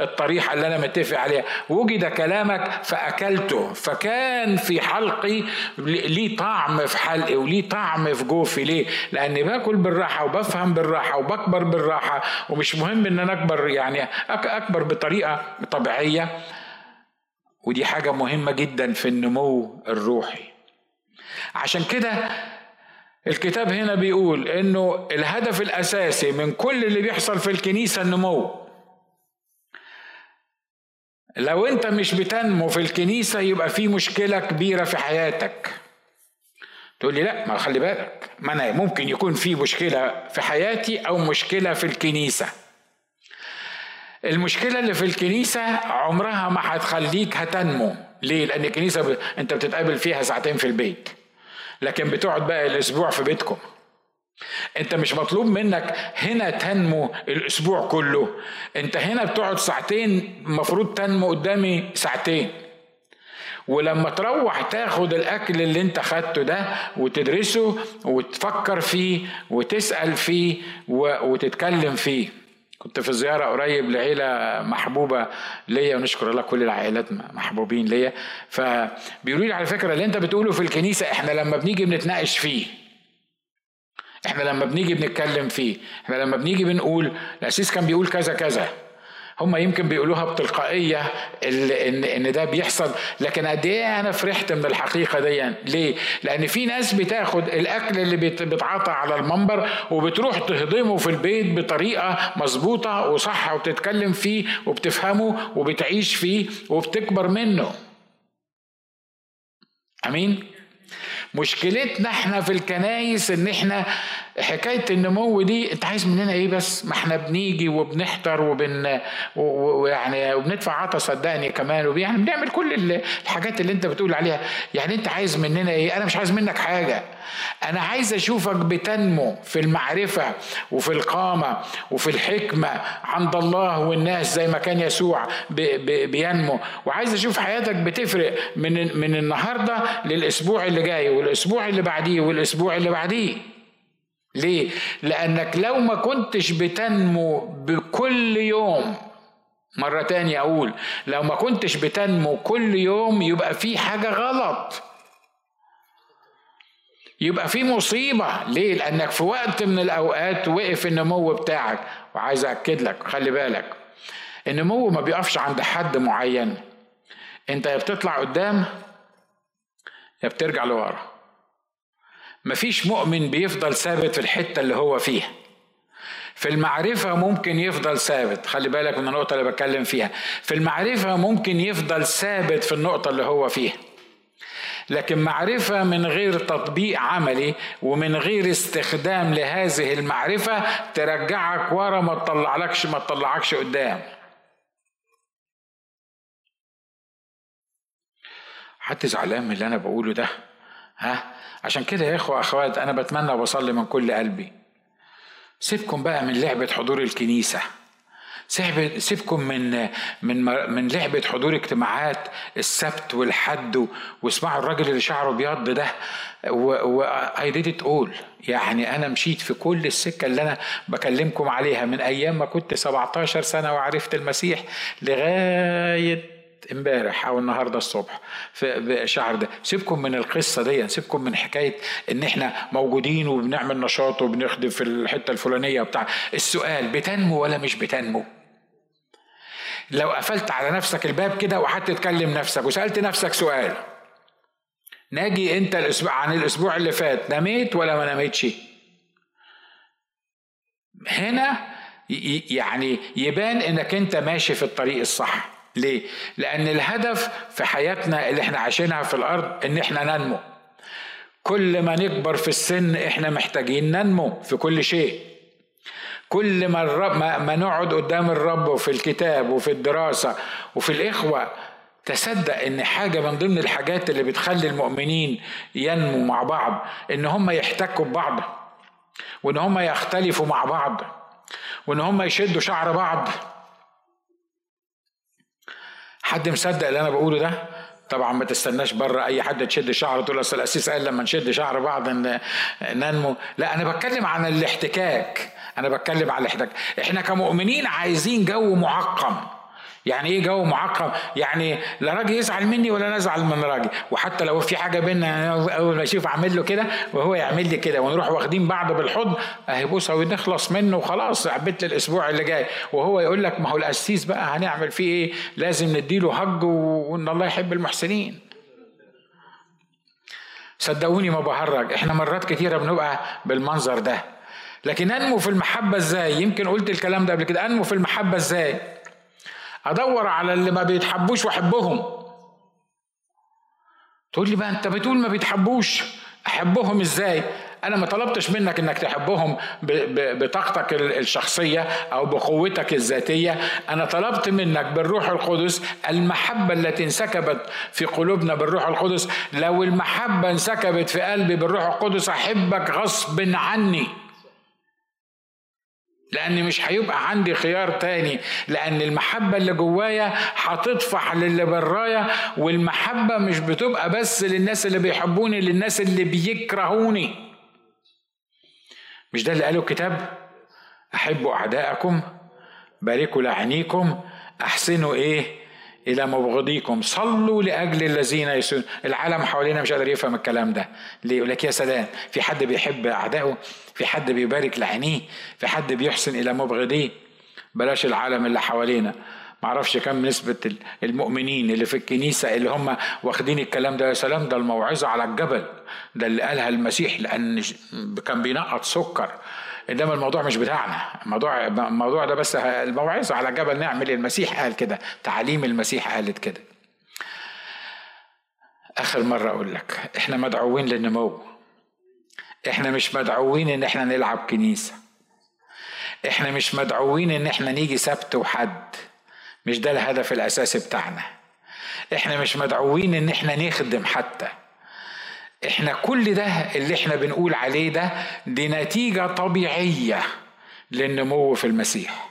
الطريحة اللي أنا متفق عليها. وجد كلامك فأكلته. فكان في حلقي ليه طعم في حلقي وليه طعم في جوفي. ليه؟ لأني باكل بالراحة وبفهم بالراحة وبكبر بالراحة. ومش مهم إن أنا أكبر يعني أكبر بطريقة طبيعية. ودي حاجة مهمة جدا في النمو الروحي. عشان كده الكتاب هنا بيقول إنه الهدف الأساسي من كل اللي بيحصل في الكنيسة النمو. لو أنت مش بتنمو في الكنيسة يبقى في مشكلة كبيرة في حياتك. تقول لي لا ما خلي بالك. ما أنا ممكن يكون في مشكلة في حياتي أو مشكلة في الكنيسة. المشكلة اللي في الكنيسة عمرها ما هتخليك هتنمو. ليه؟ لأن الكنيسة ب... أنت بتتقابل فيها ساعتين في البيت. لكن بتقعد بقى الأسبوع في بيتكم. أنت مش مطلوب منك هنا تنمو الأسبوع كله. أنت هنا بتقعد ساعتين المفروض تنمو قدامي ساعتين. ولما تروح تاخد الأكل اللي أنت خدته ده وتدرسه وتفكر فيه وتسأل فيه وتتكلم فيه. كنت في زيارة قريب لعيلة محبوبة ليا ونشكر الله كل العائلات محبوبين ليا. فبيقولوا لي على فكرة اللي انت بتقوله في الكنيسة إحنا لما بنيجي بنتناقش فيه. إحنا لما بنيجي بنتكلم فيه. إحنا لما بنيجي بنقول الاسيس كان بيقول كذا كذا. هم يمكن بيقولوها بتلقائية ان إن ده بيحصل لكن قد إيه أنا فرحت من الحقيقة دي ليه؟ لأن في ناس بتاخد الأكل اللي بيتعاطى على المنبر وبتروح تهضمه في البيت بطريقة مظبوطة وصح وبتتكلم فيه وبتفهمه وبتعيش فيه وبتكبر منه. أمين؟ مشكلتنا إحنا في الكنايس إن إحنا حكاية النمو دي انت عايز مننا إيه بس؟ ما إحنا بنيجي وبنحضر وبن ويعني وبندفع عطا صدقني كمان يعني بنعمل كل الحاجات اللي أنت بتقول عليها. يعني أنت عايز مننا إيه؟ أنا مش عايز منك حاجة. أنا عايز أشوفك بتنمو في المعرفة وفي القامة وفي الحكمة عند الله والناس زي ما كان يسوع بينمو. وعايز أشوف حياتك بتفرق من من النهارده للأسبوع اللي جاي والأسبوع اللي بعديه والأسبوع اللي بعديه. ليه؟ لأنك لو ما كنتش بتنمو بكل يوم مرة تانية أقول لو ما كنتش بتنمو كل يوم يبقى في حاجة غلط. يبقى في مصيبة. ليه؟ لأنك في وقت من الأوقات وقف النمو بتاعك. وعايز أكد لك خلي بالك النمو ما بيقفش عند حد معين. أنت يا بتطلع قدام يا بترجع لورا. مفيش مؤمن بيفضل ثابت في الحتة اللي هو فيها. في المعرفة ممكن يفضل ثابت. خلي بالك من النقطة اللي بتكلم فيها. في المعرفة ممكن يفضل ثابت في النقطة اللي هو فيها. لكن معرفة من غير تطبيق عملي ومن غير استخدام لهذه المعرفة ترجعك ورا ما تطلعلكش ما تطلعكش قدام. حد زعلان من اللي أنا بقوله ده؟ ها؟ عشان كده يا إخوة أخوات أنا بتمنى وبصلي من كل قلبي. سيبكم بقى من لعبة حضور الكنيسة. سيبكم من من من لعبة حضور اجتماعات السبت والحد واسمعوا الراجل اللي شعره أبيض ده واي ديد اول يعني أنا مشيت في كل السكة اللي أنا بكلمكم عليها من أيام ما كنت 17 سنة وعرفت المسيح لغاية امبارح أو النهارده الصبح في شهر ده. سيبكم من القصة دي سيبكم من حكاية إن إحنا موجودين وبنعمل نشاط وبنخدم في الحتة الفلانية بتاع السؤال بتنمو ولا مش بتنمو؟ لو قفلت على نفسك الباب كده وقعدت تكلم نفسك وسألت نفسك سؤال ناجي أنت الأسبوع عن الأسبوع اللي فات نميت ولا ما نميتش؟ هنا يعني يبان إنك أنت ماشي في الطريق الصح. ليه؟ لأن الهدف في حياتنا اللي إحنا عايشينها في الأرض إن إحنا ننمو. كل ما نكبر في السن إحنا محتاجين ننمو في كل شيء. كل ما, الرب ما نقعد قدام الرب وفي الكتاب وفي الدراسة وفي الإخوة تصدق إن حاجة من ضمن الحاجات اللي بتخلي المؤمنين ينمو مع بعض إن هم يحتكوا ببعض وإن هم يختلفوا مع بعض وإن هم يشدوا شعر بعض. حد مصدق اللي أنا بقوله ده؟ طبعا ما تستناش بره أي حد تشد شعره تقول اصل الأسيس قال لما نشد شعر بعض ننمو. لا أنا بتكلم عن الاحتكاك. أنا بتكلم على الاحتكاك. إحنا كمؤمنين عايزين جو معقم. يعني إيه جو معقم يعني لا راجل يزعل مني ولا أنا أزعل من راجل. وحتى لو في حاجة بينا اول ما أشوف أعمل له كده وهو يعمل لي كده ونروح واخدين بعض بالحضن أهي بوسه ونخلص منه وخلاص عبيت الأسبوع اللي جاي. وهو يقول لك ما هو القسيس بقى هنعمل فيه إيه؟ لازم نديله هج وإن الله يحب المحسنين. صدقوني ما بهرج. إحنا مرات كتيرة بنبقى بالمنظر ده. لكن أنمو في المحبة إزاي؟ يمكن قلت الكلام ده قبل كده. أنمو في المحبة إزاي؟ ادور على اللي ما بيتحبوش واحبهم. تقول لي بقى انت بتقول ما بيتحبوش احبهم إزاي؟ أنا ما طلبتش منك انك تحبهم بطاقتك الشخصية أو بقوتك الذاتية. أنا طلبت منك بالروح القدس المحبة التي انسكبت في قلوبنا بالروح القدس. لو المحبة انسكبت في قلبي بالروح القدس أحبك غصب عني. لأن مش هيبقى عندي خيار تاني لأن المحبة اللي جوايا هتطفح للي برايا والمحبة مش بتبقى بس للناس اللي بيحبوني للناس اللي بيكرهوني. مش ده اللي قاله الكتاب؟ أحبوا أعداءكم باركوا لعنيكم أحسنوا إيه؟ إلى مبغضيكم. صلوا لأجل الذين يسون. العالم حوالينا مش قادر يفهم الكلام ده. ليه؟ يقول لك يا سلام في حد بيحب أعدائه؟ في حد بيبارك لعينيه؟ في حد بيحسن إلى مبغضيه؟ بلاش العالم اللي حوالينا. معرفش كم نسبة المؤمنين اللي في الكنيسة اللي هم واخدين الكلام ده. يا سلام ده الموعظة على الجبل. ده اللي قالها المسيح لأن كان بينقط سكر. إنما الموضوع مش بتاعنا. الموضوع الموضوع ده بس الموعظه على جبل نعمل المسيح قال كده تعاليم المسيح قالت كده. آخر مرة أقول لك إحنا مدعوين للنمو. إحنا مش مدعوين إن إحنا نلعب كنيسة. إحنا مش مدعوين إن إحنا نيجي سبت وحد. مش ده الهدف الأساسي بتاعنا. إحنا مش مدعوين إن إحنا نخدم حتى. إحنا كل ده اللي إحنا بنقول عليه ده دي نتيجة طبيعية للنمو في المسيح.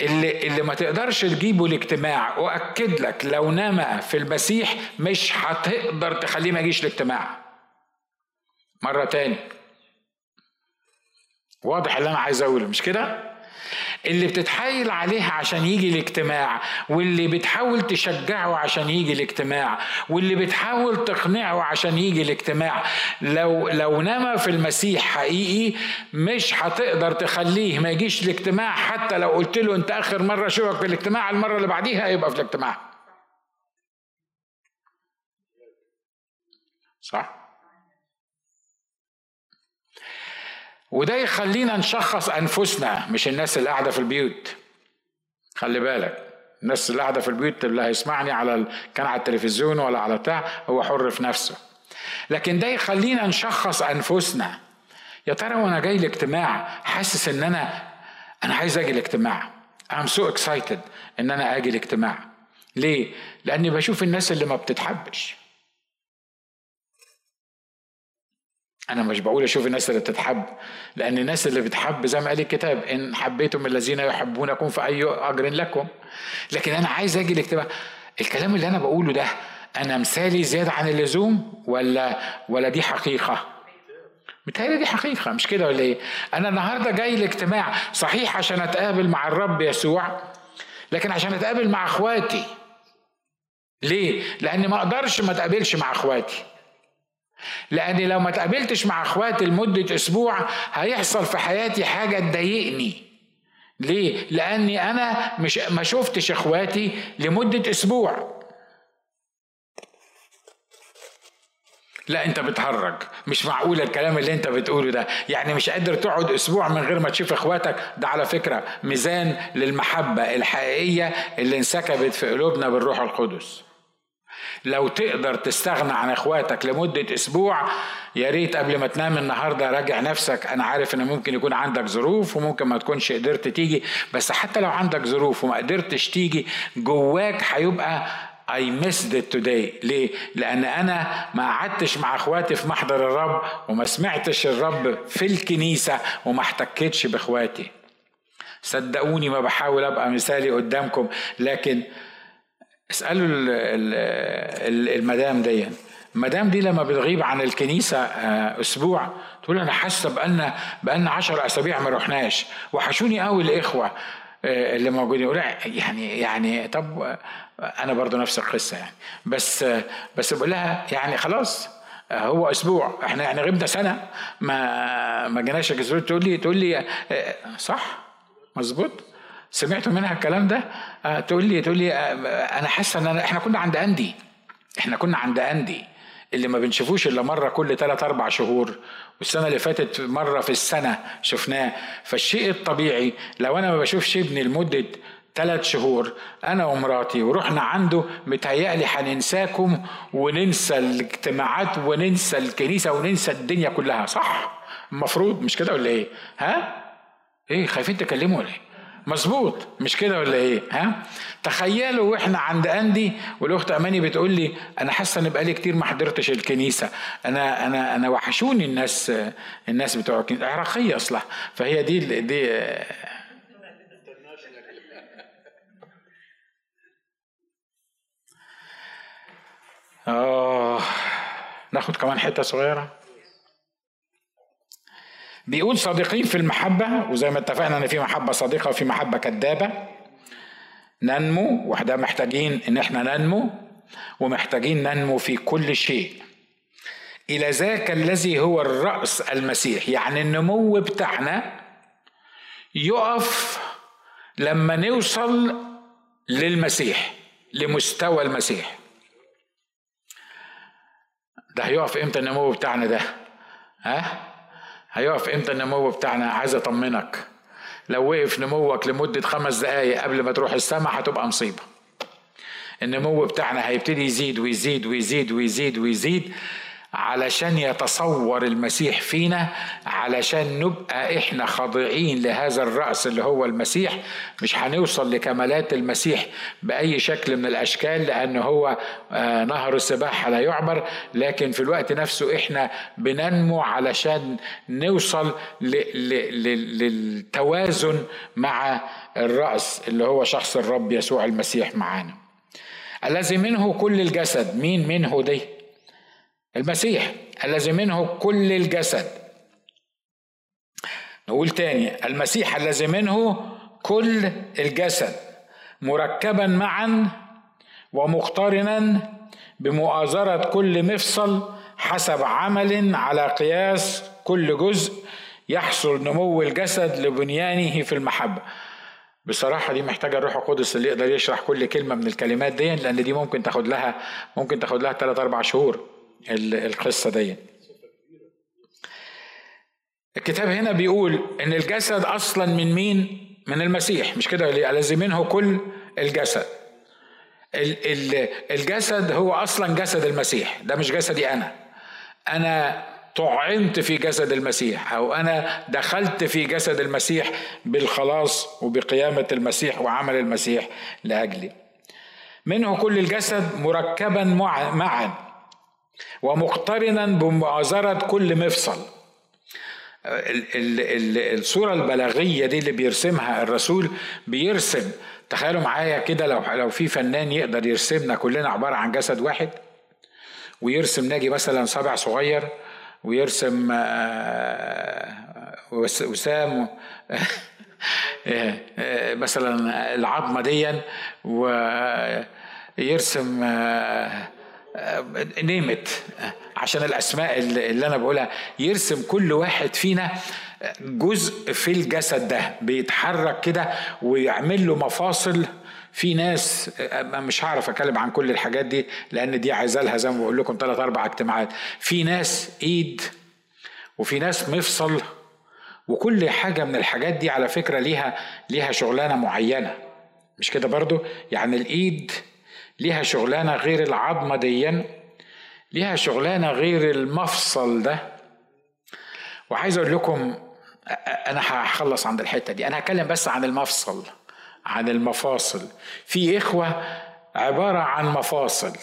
اللي اللي ما تقدرش تجيبه الاجتماع وأكد لك لو نما في المسيح مش هتقدر تخليه ما يجيش الاجتماع مرة تاني. واضح اللي أنا عايز أقوله مش كده؟ اللي بتتحايل عليها عشان يجي الاجتماع واللي بتحاول تشجعه عشان يجي الاجتماع واللي بتحاول تقنعه عشان يجي الاجتماع. لو لو نما في المسيح حقيقي مش هتقدر تخليه ما يجيش الاجتماع. حتى لو قلت له انت آخر مرة اشوفك في الاجتماع المرة اللي بعديها يبقى في الاجتماع. صح؟ وده يخلينا نشخص أنفسنا مش الناس اللي قاعدة في البيوت. خلي بالك الناس اللي قاعدة في البيوت اللي هيسمعني على كان على التلفزيون ولا على بتاع هو حر في نفسه. لكن ده يخلينا نشخص أنفسنا. يا ترى وأنا جاي الاجتماع حاسس إن أنا أنا عايز أجي الاجتماع I'm so excited إن أنا أجي الاجتماع ليه؟ لأني بشوف الناس اللي ما بتتحبش. أنا مش بقول أشوف الناس اللي بتتحب لأن الناس اللي بتحب زي ما قال الكتاب إن حبيتم الذين يحبونكم فأي أجر لكم لكن أنا عايز أجي الاجتماع الكلام اللي أنا بقوله ده أنا مثالي زيادة عن اللزوم ولا ولا دي حقيقة متهيألي دي حقيقة مش كده ولا إيه؟ أنا النهاردة جاي الاجتماع صحيح عشان أتقابل مع الرب يسوع لكن عشان أتقابل مع إخواتي. ليه؟ لأني ما أقدرش ما أتقابلش مع إخواتي. لأني لو ما تقابلتش مع أخواتي لمدة أسبوع هيحصل في حياتي حاجة تضايقني. ليه؟ لأني أنا مش ما شفتش أخواتي لمدة أسبوع. لا أنت بتهرج. مش معقول الكلام اللي أنت بتقوله ده. يعني مش قادر تقعد أسبوع من غير ما تشوف أخواتك. ده على فكرة ميزان للمحبة الحقيقية اللي انسكبت في قلوبنا بالروح القدس. لو تقدر تستغنى عن اخواتك لمدة أسبوع يا ريت قبل ما تنام النهاردة راجع نفسك. أنا عارف إن ممكن يكون عندك ظروف وممكن ما تكونش قدرت تيجي بس حتى لو عندك ظروف وما قدرتش تيجي جواك هيبقى I missed it today. ليه؟ لأن أنا ما قعدتش مع إخواتي في محضر الرب وما سمعتش الرب في الكنيسة وما احتكتش بإخواتي. صدقوني ما بحاول أبقى مثالي قدامكم لكن اسألوا المدام دي. المدام دي لما بتغيب عن الكنيسة آه، أسبوع تقول أنا حاسة بقالنا بقالنا 10 أسابيع ما رحناش. وحشوني قوي الإخوة آه، اللي موجودين. يقول يعني يعني طب آه، أنا برضو نفس القصة يعني. بس بس بقول لها يعني خلاص هو أسبوع. إحنا يعني غبنا سنة. ما ما جيناش تقول لي تقول لي صح؟ مظبوط؟ سمعتوا منها الكلام ده؟ آه تقول لي تقول لي آه أنا حاسه إن إحنا كنا عند أندي. إحنا كنا عند أندي اللي ما بنشوفوش إلا مرة كل ثلاث أربع شهور والسنة اللي فاتت مرة في السنة شفناه. فالشيء الطبيعي لو أنا ما بشوفش ابني لمدة ثلاث شهور أنا ومراتي ورحنا عنده متهيألي هننساكم وننسى الاجتماعات وننسى الكنيسة وننسى الدنيا كلها صح؟ المفروض مش كده ولا إيه؟ ها؟ إيه خايفين تكلموا ولا إيه؟ مظبوط. مش كده ولا إيه؟ ها؟ تخيلوا وإحنا عند أندي والأخت أماني بتقول لي أنا حاسة إن بقالي كتير ما حضرتش الكنيسة. أنا أنا أنا وحشوني الناس الناس بتوع الكنيسة. عراقية أصلا فهي دي دي آه. ناخد كمان حتة صغيرة. بيقول صادقين في المحبة وزي ما اتفقنا إن في محبة صادقة وفي محبة كذابة ننمو وإحنا محتاجين إن إحنا ننمو ومحتاجين ننمو في كل شيء. إلى ذاك الذي هو الرأس المسيح يعني النمو بتاعنا يقف لما نوصل للمسيح لمستوى المسيح. ده هيقف إمتى النمو بتاعنا ده؟ ها؟ هيقف إمتى النمو بتاعنا؟ عايز أطمنك. لو وقف نموك لمدة خمس دقايق قبل ما تروح السماء هتبقى مصيبة. النمو بتاعنا هيبتدي يزيد ويزيد ويزيد ويزيد ويزيد علشان يتصور المسيح فينا علشان نبقى إحنا خاضعين لهذا الرأس اللي هو المسيح. مش هنوصل لكمالات المسيح بأي شكل من الأشكال لأنه هو آه، نهر السباحة لا يعبر. لكن في الوقت نفسه إحنا بننمو علشان نوصل للتوازن مع الرأس اللي هو شخص الرب يسوع المسيح معانا. الذي منه كل الجسد مين منه دي؟ المسيح الذي منه كل الجسد. نقول تاني المسيح الذي منه كل الجسد مركبا معا ومقترنا بمؤازرة كل مفصل حسب عمل على قياس كل جزء يحصل نمو الجسد لبنيانه في المحبة. بصراحة دي محتاجة الروح القدس اللي يقدر يشرح كل كلمة من الكلمات دي لأن دي ممكن تاخد لها ممكن تاخد لها 3 4 شهور. القصة دي. الكتاب هنا بيقول إن الجسد أصلا من مين؟ من المسيح. مش كده؟ الذي منه كل الجسد. الجسد هو أصلا جسد المسيح. ده مش جسدي أنا. أنا طعنت في جسد المسيح أو أنا دخلت في جسد المسيح بالخلاص وبقيامة المسيح وعمل المسيح لأجلي. منه كل الجسد مركبا معا. ومقترنا بمؤازرة كل مفصل. الصورة البلاغية دي اللي بيرسمها الرسول بيرسم تخيلوا معايا كده لو لو في فنان يقدر يرسمنا كلنا عبارة عن جسد واحد ويرسم ناجي مثلا صابع صغير ويرسم آه، وسام [LAUGHS] مثلا العظمة دي ويرسم آه، نيمت عشان الأسماء اللي أنا بقولها. يرسم كل واحد فينا جزء في الجسد ده. بيتحرك كده ويعمل له مفاصل. في ناس مش هعرف أتكلم عن كل الحاجات دي لأن دي عايزة لها زي ما بقول لكم ثلاث أربع اجتماعات. في ناس إيد وفي ناس مفصل وكل حاجة من الحاجات دي على فكرة ليها ليها شغلانة معينة. مش كده برضو؟ يعني الإيد ليها شغلانة غير العظمة ديا ليها شغلانة غير المفصل ده. وعايز أقول لكم أنا هخلص عند الحتة دي. أنا هتكلم بس عن المفصل عن المفاصل. في إخوة عبارة عن مفاصل.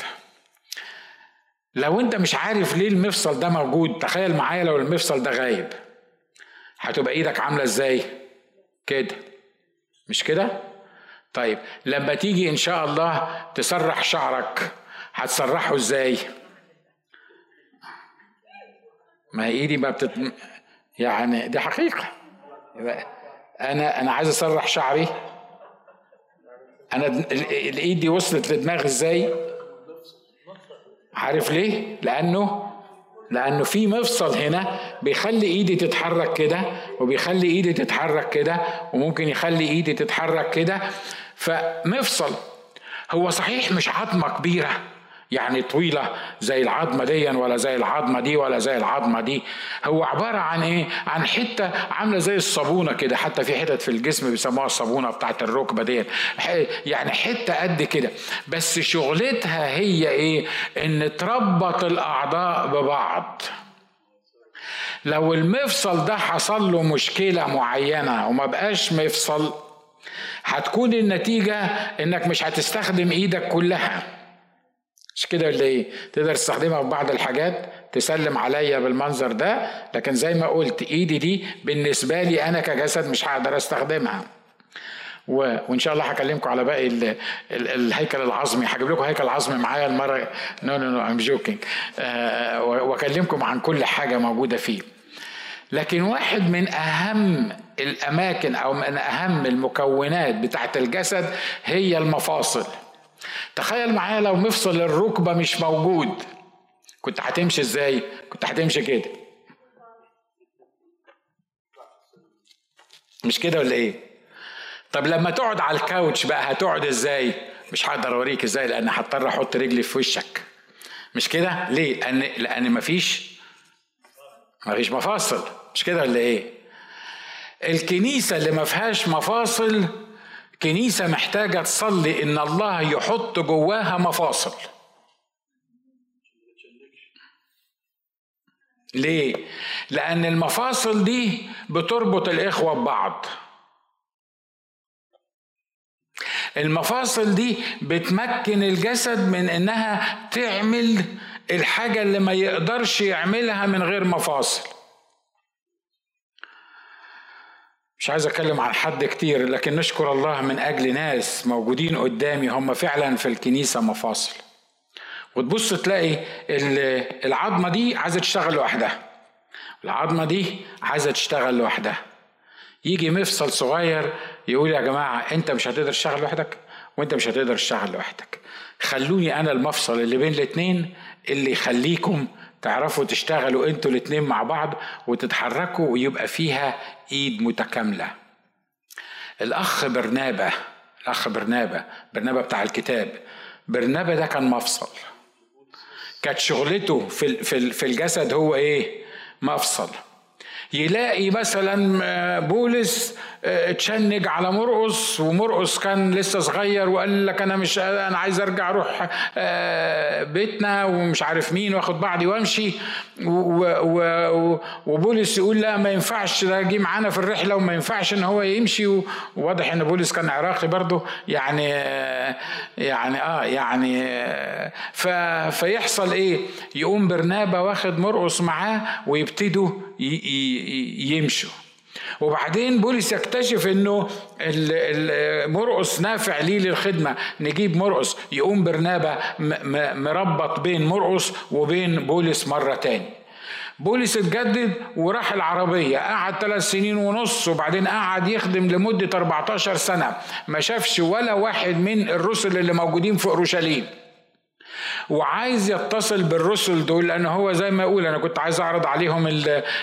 لو أنت مش عارف ليه المفصل ده موجود تخيل معايا لو المفصل ده غايب. هتبقى إيدك عاملة إزاي؟ كده. مش كده؟ طيب لما تيجي إن شاء الله تسرح شعرك هتسرحه إزاي؟ ما إيدي ما بتت يعني دي حقيقة. أنا أنا عايز أسرح شعري. أنا الإيد دي وصلت لدماغي إزاي؟ عارف ليه؟ لأنه لأنه في مفصل هنا بيخلي إيدي تتحرك كده وبيخلي إيدي تتحرك كده وممكن يخلي إيدي تتحرك كده. فمفصل. هو صحيح مش عظمة كبيرة يعني طويلة زي العظمة دي ولا زي العظمة دي ولا زي العظمة دي. هو عبارة عن إيه؟ عن حتة عاملة زي الصابونة كده حتى في حتت في الجسم بيسموها الصابونة بتاعت الركبة دي يعني حتة قد كده. بس شغلتها هي إيه؟ إن تربط الأعضاء ببعض. لو المفصل ده حصل له مشكلة معينة وما بقاش مفصل هتكون النتيجة إنك مش هتستخدم إيدك كلها. مش كده ولا إيه؟ تقدر تستخدمها في بعض الحاجات تسلم عليا بالمنظر ده لكن زي ما قلت إيدي دي بالنسبة لي أنا كجسد مش هقدر أستخدمها. و... وإن شاء الله هكلمكم على باقي ال... ال... الهيكل العظمي. هجيب لكم هيكل عظمي معايا المرة no no no I'm joking وأكلمكم عن كل حاجة موجودة فيه. لكن واحد من أهم الأماكن أو من أهم المكونات بتاعت الجسد هي المفاصل. تخيل معايا لو مفصل الركبة مش موجود. كنت هتمشي إزاي؟ كنت هتمشي كده. مش كده ولا إيه؟ طب لما تقعد على الكاوتش بقى هتقعد إزاي؟ مش هقدر أوريك إزاي لأن هضطر أحط رجلي في وشك. مش كده؟ ليه؟ لأن لأن مفيش مفيش مفاصل. مش كده ولا إيه؟ الكنيسة اللي ما فيهاش مفاصل كنيسة محتاجة تصلي إن الله يحط جواها مفاصل. ليه؟ لأن المفاصل دي بتربط الإخوة ببعض. المفاصل دي بتمكن الجسد من إنها تعمل الحاجة اللي ما يقدرش يعملها من غير مفاصل. مش عايز أتكلم عن حد كتير لكن نشكر الله من أجل ناس موجودين قدامي هم فعلا في الكنيسة مفاصل. وتبص تلاقي العظمة دي عايزة تشتغل لوحدها. العظمة دي عايزة تشتغل لوحدها. يجي مفصل صغير يقول يا جماعة أنت مش هتقدر تشتغل لوحدك وأنت مش هتقدر تشتغل لوحدك. خلوني أنا المفصل اللي بين الاتنين اللي يخليكم تعرفوا تشتغلوا أنتوا الاتنين مع بعض وتتحركوا ويبقى فيها ايد متكاملة. الأخ برنابة الأخ برنابة برنابة بتاع الكتاب. برنابة ده كان مفصل. كانت شغلته في في الجسد هو إيه؟ مفصل. يلاقي مثلا آه، بولس اتشنج على مرقص ومرقص كان لسه صغير وقال لك أنا مش أنا عايز أرجع أروح آه، بيتنا ومش عارف مين وآخد بعضي وأمشي. وبولس يقول لا ما ينفعش ده جه معانا في الرحلة وما ينفعش إن هو يمشي. وواضح إن بولس كان عراقي برضه يعني يعني آه يعني فيحصل إيه؟ يقوم برنابا واخد مرقص معاه ويبتدوا يمشوا. وبعدين بولس يكتشف إنه مرقص نافع ليه للخدمة. نجيب مرقص يقوم برنابا مربط بين مرقص وبين بولس مرة تاني. بولس اتجدد وراح العربية. قعد ثلاث سنين ونص وبعدين قعد يخدم لمدة 14 سنة. ما شافش ولا واحد من الرسل اللي موجودين في أورشليم. وعايز يتصل بالرسل دول لأن هو زي ما يقول أنا كنت عايز أعرض عليهم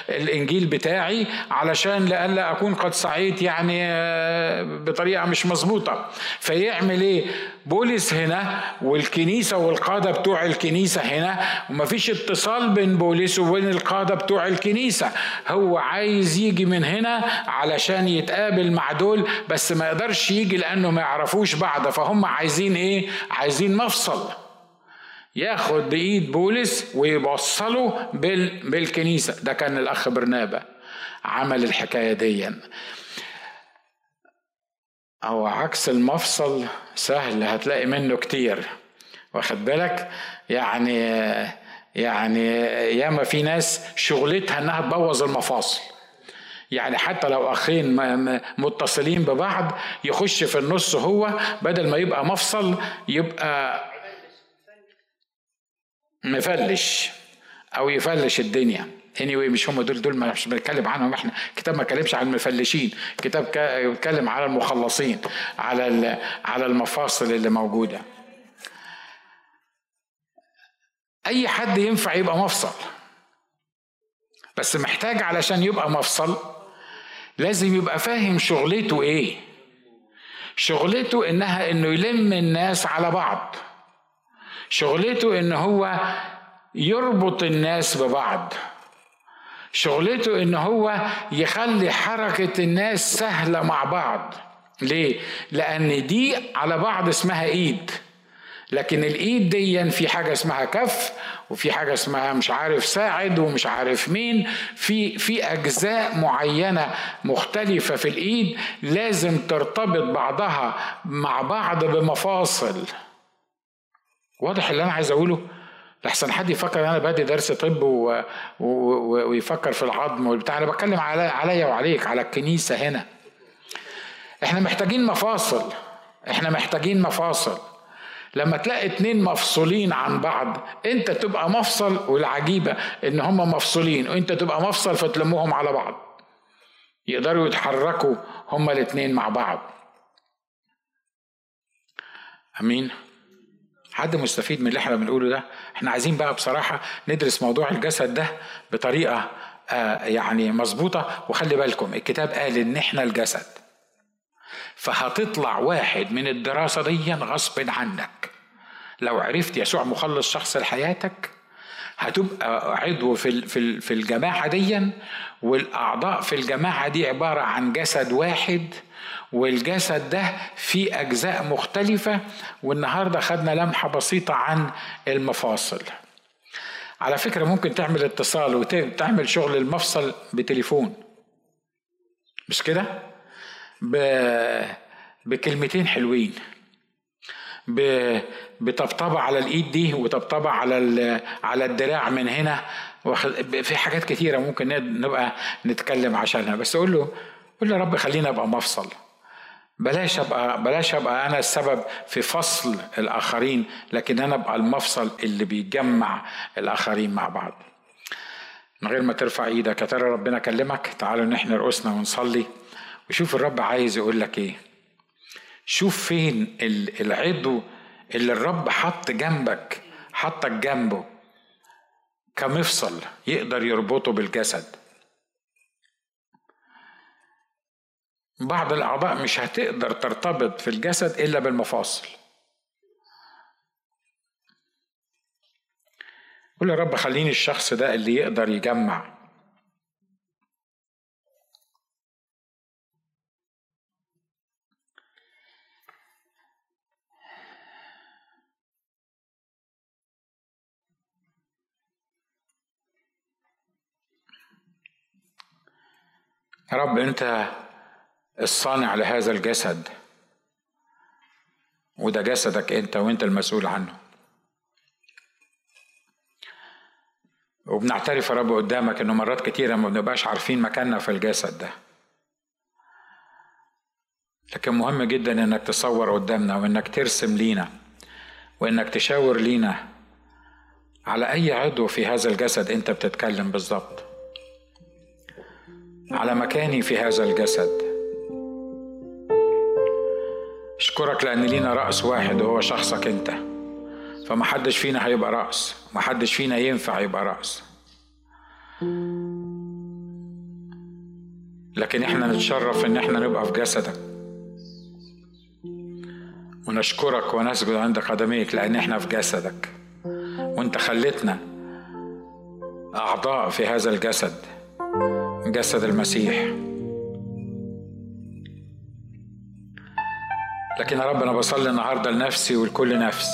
الإنجيل بتاعي علشان لئلا أكون قد سعيت يعني آه، بطريقة مش مظبوطة. فيعمل إيه؟ بولس هنا والكنيسة والقادة بتوع الكنيسة هنا ومفيش اتصال بين بولس وبين القادة بتوع الكنيسة. هو عايز يجي من هنا علشان يتقابل مع دول بس ما يقدرش يجي لأنه ما يعرفوش بعض. فهم عايزين إيه؟ عايزين مفصل. ياخد بايد بولس ويوصله بالكنيسة. ده كان الأخ برنابا عمل الحكاية دي. أو عكس المفصل سهل هتلاقي منه كتير. واخد بالك؟ يعني يعني ياما في ناس شغلتها إنها تبوظ المفاصل. يعني حتى لو أخين متصلين ببعض يخش في النص هو بدل ما يبقى مفصل يبقى مفلش أو يفلش الدنيا. Anyway مش هم دول دول مش بنتكلم عنهم إحنا. كتاب ما اتكلمش عن المفلشين. كتاب بيتكلم على المخلصين على على المفاصل اللي موجودة. أي حد ينفع يبقى مفصل. بس محتاج علشان يبقى مفصل لازم يبقى فاهم شغلته إيه. شغلته إنها إنه يلم الناس على بعض. شغلته إن هو يربط الناس ببعض. شغلته إن هو يخلي حركة الناس سهلة مع بعض. ليه؟ لأن دي على بعض اسمها إيد. لكن الإيد دي في حاجة اسمها كف وفي حاجة اسمها مش عارف ساعد ومش عارف مين. في في أجزاء معينة مختلفة في الإيد لازم ترتبط بعضها مع بعض بمفاصل. واضح اللي أنا عايز أقوله. لحسن حد يفكر أنا بادي درس طب و... و... ويفكر في العظم والبتاع. أنا بتكلم على عليا وعليك على الكنيسة هنا. إحنا محتاجين مفاصل. إحنا محتاجين مفاصل. لما تلاقي اتنين مفصولين عن بعض أنت تبقى مفصل والعجيبة إن هم مفصولين وأنت تبقى مفصل فتلموهم على بعض. يقدروا يتحركوا هما الاتنين مع بعض. أمين. حد مستفيد من اللي إحنا بنقوله ده؟ إحنا عايزين بقى بصراحة ندرس موضوع الجسد ده بطريقة آه يعني مظبوطة. وخلي بالكم الكتاب قال إن إحنا الجسد. فهتطلع واحد من الدراسة دي غصب عنك. لو عرفت يسوع مخلص شخص لحياتك هتبقى عضو في في في الجماعة دي. والأعضاء في الجماعة دي عبارة عن جسد واحد والجسد ده فيه أجزاء مختلفة والنهاردة خدنا لمحة بسيطة عن المفاصل. على فكرة ممكن تعمل اتصال وتعمل شغل المفصل بتليفون. مش كده؟ بكلمتين حلوين. بطبطبة على الإيد دي وطبطبة على على الدراع من هنا في حاجات كتيرة ممكن نبقى نتكلم عشانها. بس قول له قول يا رب خلينا أبقى مفصل. بلاش ابقى بلاش أبقى أنا السبب في فصل الآخرين لكن أنا أبقى المفصل اللي بيجمع الآخرين مع بعض. من غير ما ترفع إيدك يا ترى ربنا كلمك؟ تعالوا نحن رؤوسنا ونصلي. وشوف الرب عايز يقول لك إيه. شوف فين العضو اللي الرب حط جنبك حطك جنبه كمفصل يقدر يربطه بالجسد. بعض الأعضاء مش هتقدر ترتبط في الجسد إلا بالمفاصل. قول يا رب خليني الشخص ده اللي يقدر يجمع. يا رب أنت الصانع لهذا الجسد. وده جسدك انت وانت المسؤول عنه. وبنعترف يا رب قدامك إنه مرات كتيرة ما بنبقاش عارفين مكاننا في الجسد ده. لكن مهم جدا إنك تصور قدامنا وإنك ترسم لينا وإنك تشاور لينا على أي عضو في هذا الجسد أنت بتتكلم بالظبط على مكاني في هذا الجسد. أشكرك لأن لينا رأس واحد وهو شخصك أنت. فما حدش فينا هيبقى رأس ما حدش فينا ينفع يبقى رأس. لكن إحنا نتشرف إن إحنا نبقى في جسدك. ونشكرك ونسجد عند قدميك لأن إحنا في جسدك. وأنت خلتنا أعضاء في هذا الجسد جسد المسيح. لكن يا رب أنا بصلي النهارده لنفسي ولكل نفس.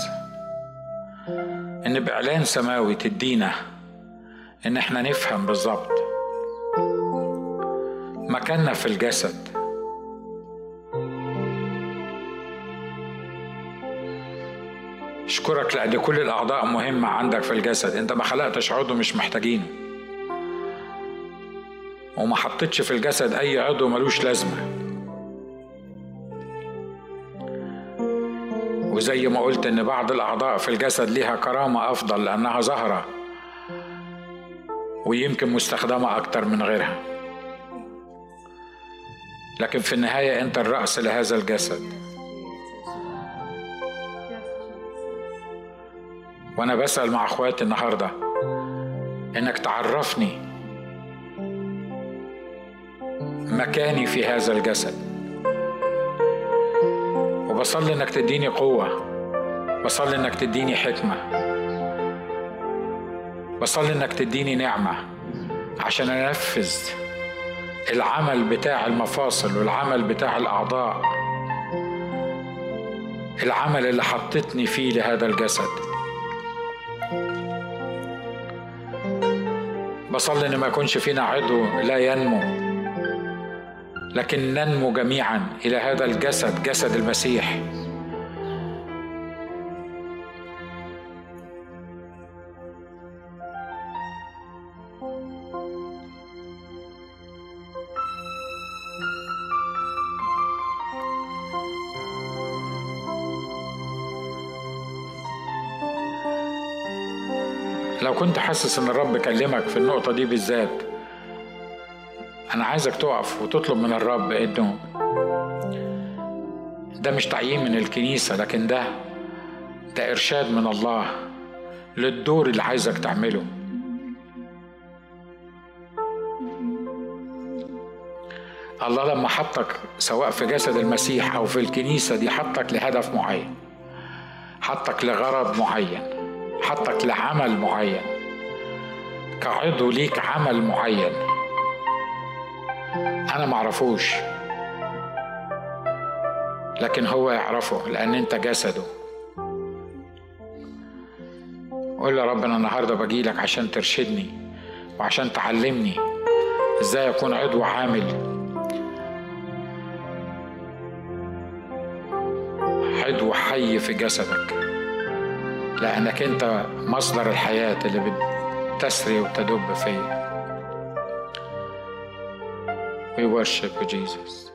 إن بإعلان سماوي تدينا إن إحنا نفهم بالظبط مكاننا في الجسد. أشكرك لأن كل الأعضاء مهمة عندك في الجسد. أنت ما خلقتش عضو مش محتاجينه وما حطيتش في الجسد أي عضو ملوش لازمة. وزي ما قلت إن بعض الأعضاء في الجسد ليها كرامة أفضل لأنها ظاهره ويمكن مستخدمة أكتر من غيرها. لكن في النهاية أنت الرأس لهذا الجسد. وأنا بسأل مع أخواتي النهارده إنك تعرفني مكاني في هذا الجسد. وبصلي إنك تديني قوة. بصلي إنك تديني حكمة. بصلي إنك تديني نعمة عشان أنفذ العمل بتاع المفاصل والعمل بتاع الأعضاء. العمل اللي حطتني فيه لهذا الجسد. بصلي إن ما يكونش فينا عضو لا ينمو. لكن ننمو جميعا إلى هذا الجسد جسد المسيح. لو كنت حاسس إن الرب كلمك في النقطة دي بالذات أنا عايزك تقف وتطلب من الرب إنه ده مش تعيين من الكنيسة لكن ده ده إرشاد من الله للدور اللي عايزك تعمله. الله لما حطك سواء في جسد المسيح أو في الكنيسة دي حطك لهدف معين حطك لغرض معين حطك لعمل معين كعضو ليك عمل معين. أنا معرفوش لكن هو يعرفه لأن أنت جسده. قول يا رب أنا النهارده باجي لك عشان ترشدني وعشان تعلمني إزاي أكون عضو عامل. عضو حي في جسدك. لأنك أنت مصدر الحياة اللي بتسري وتدب فيا. We worship you, Jesus.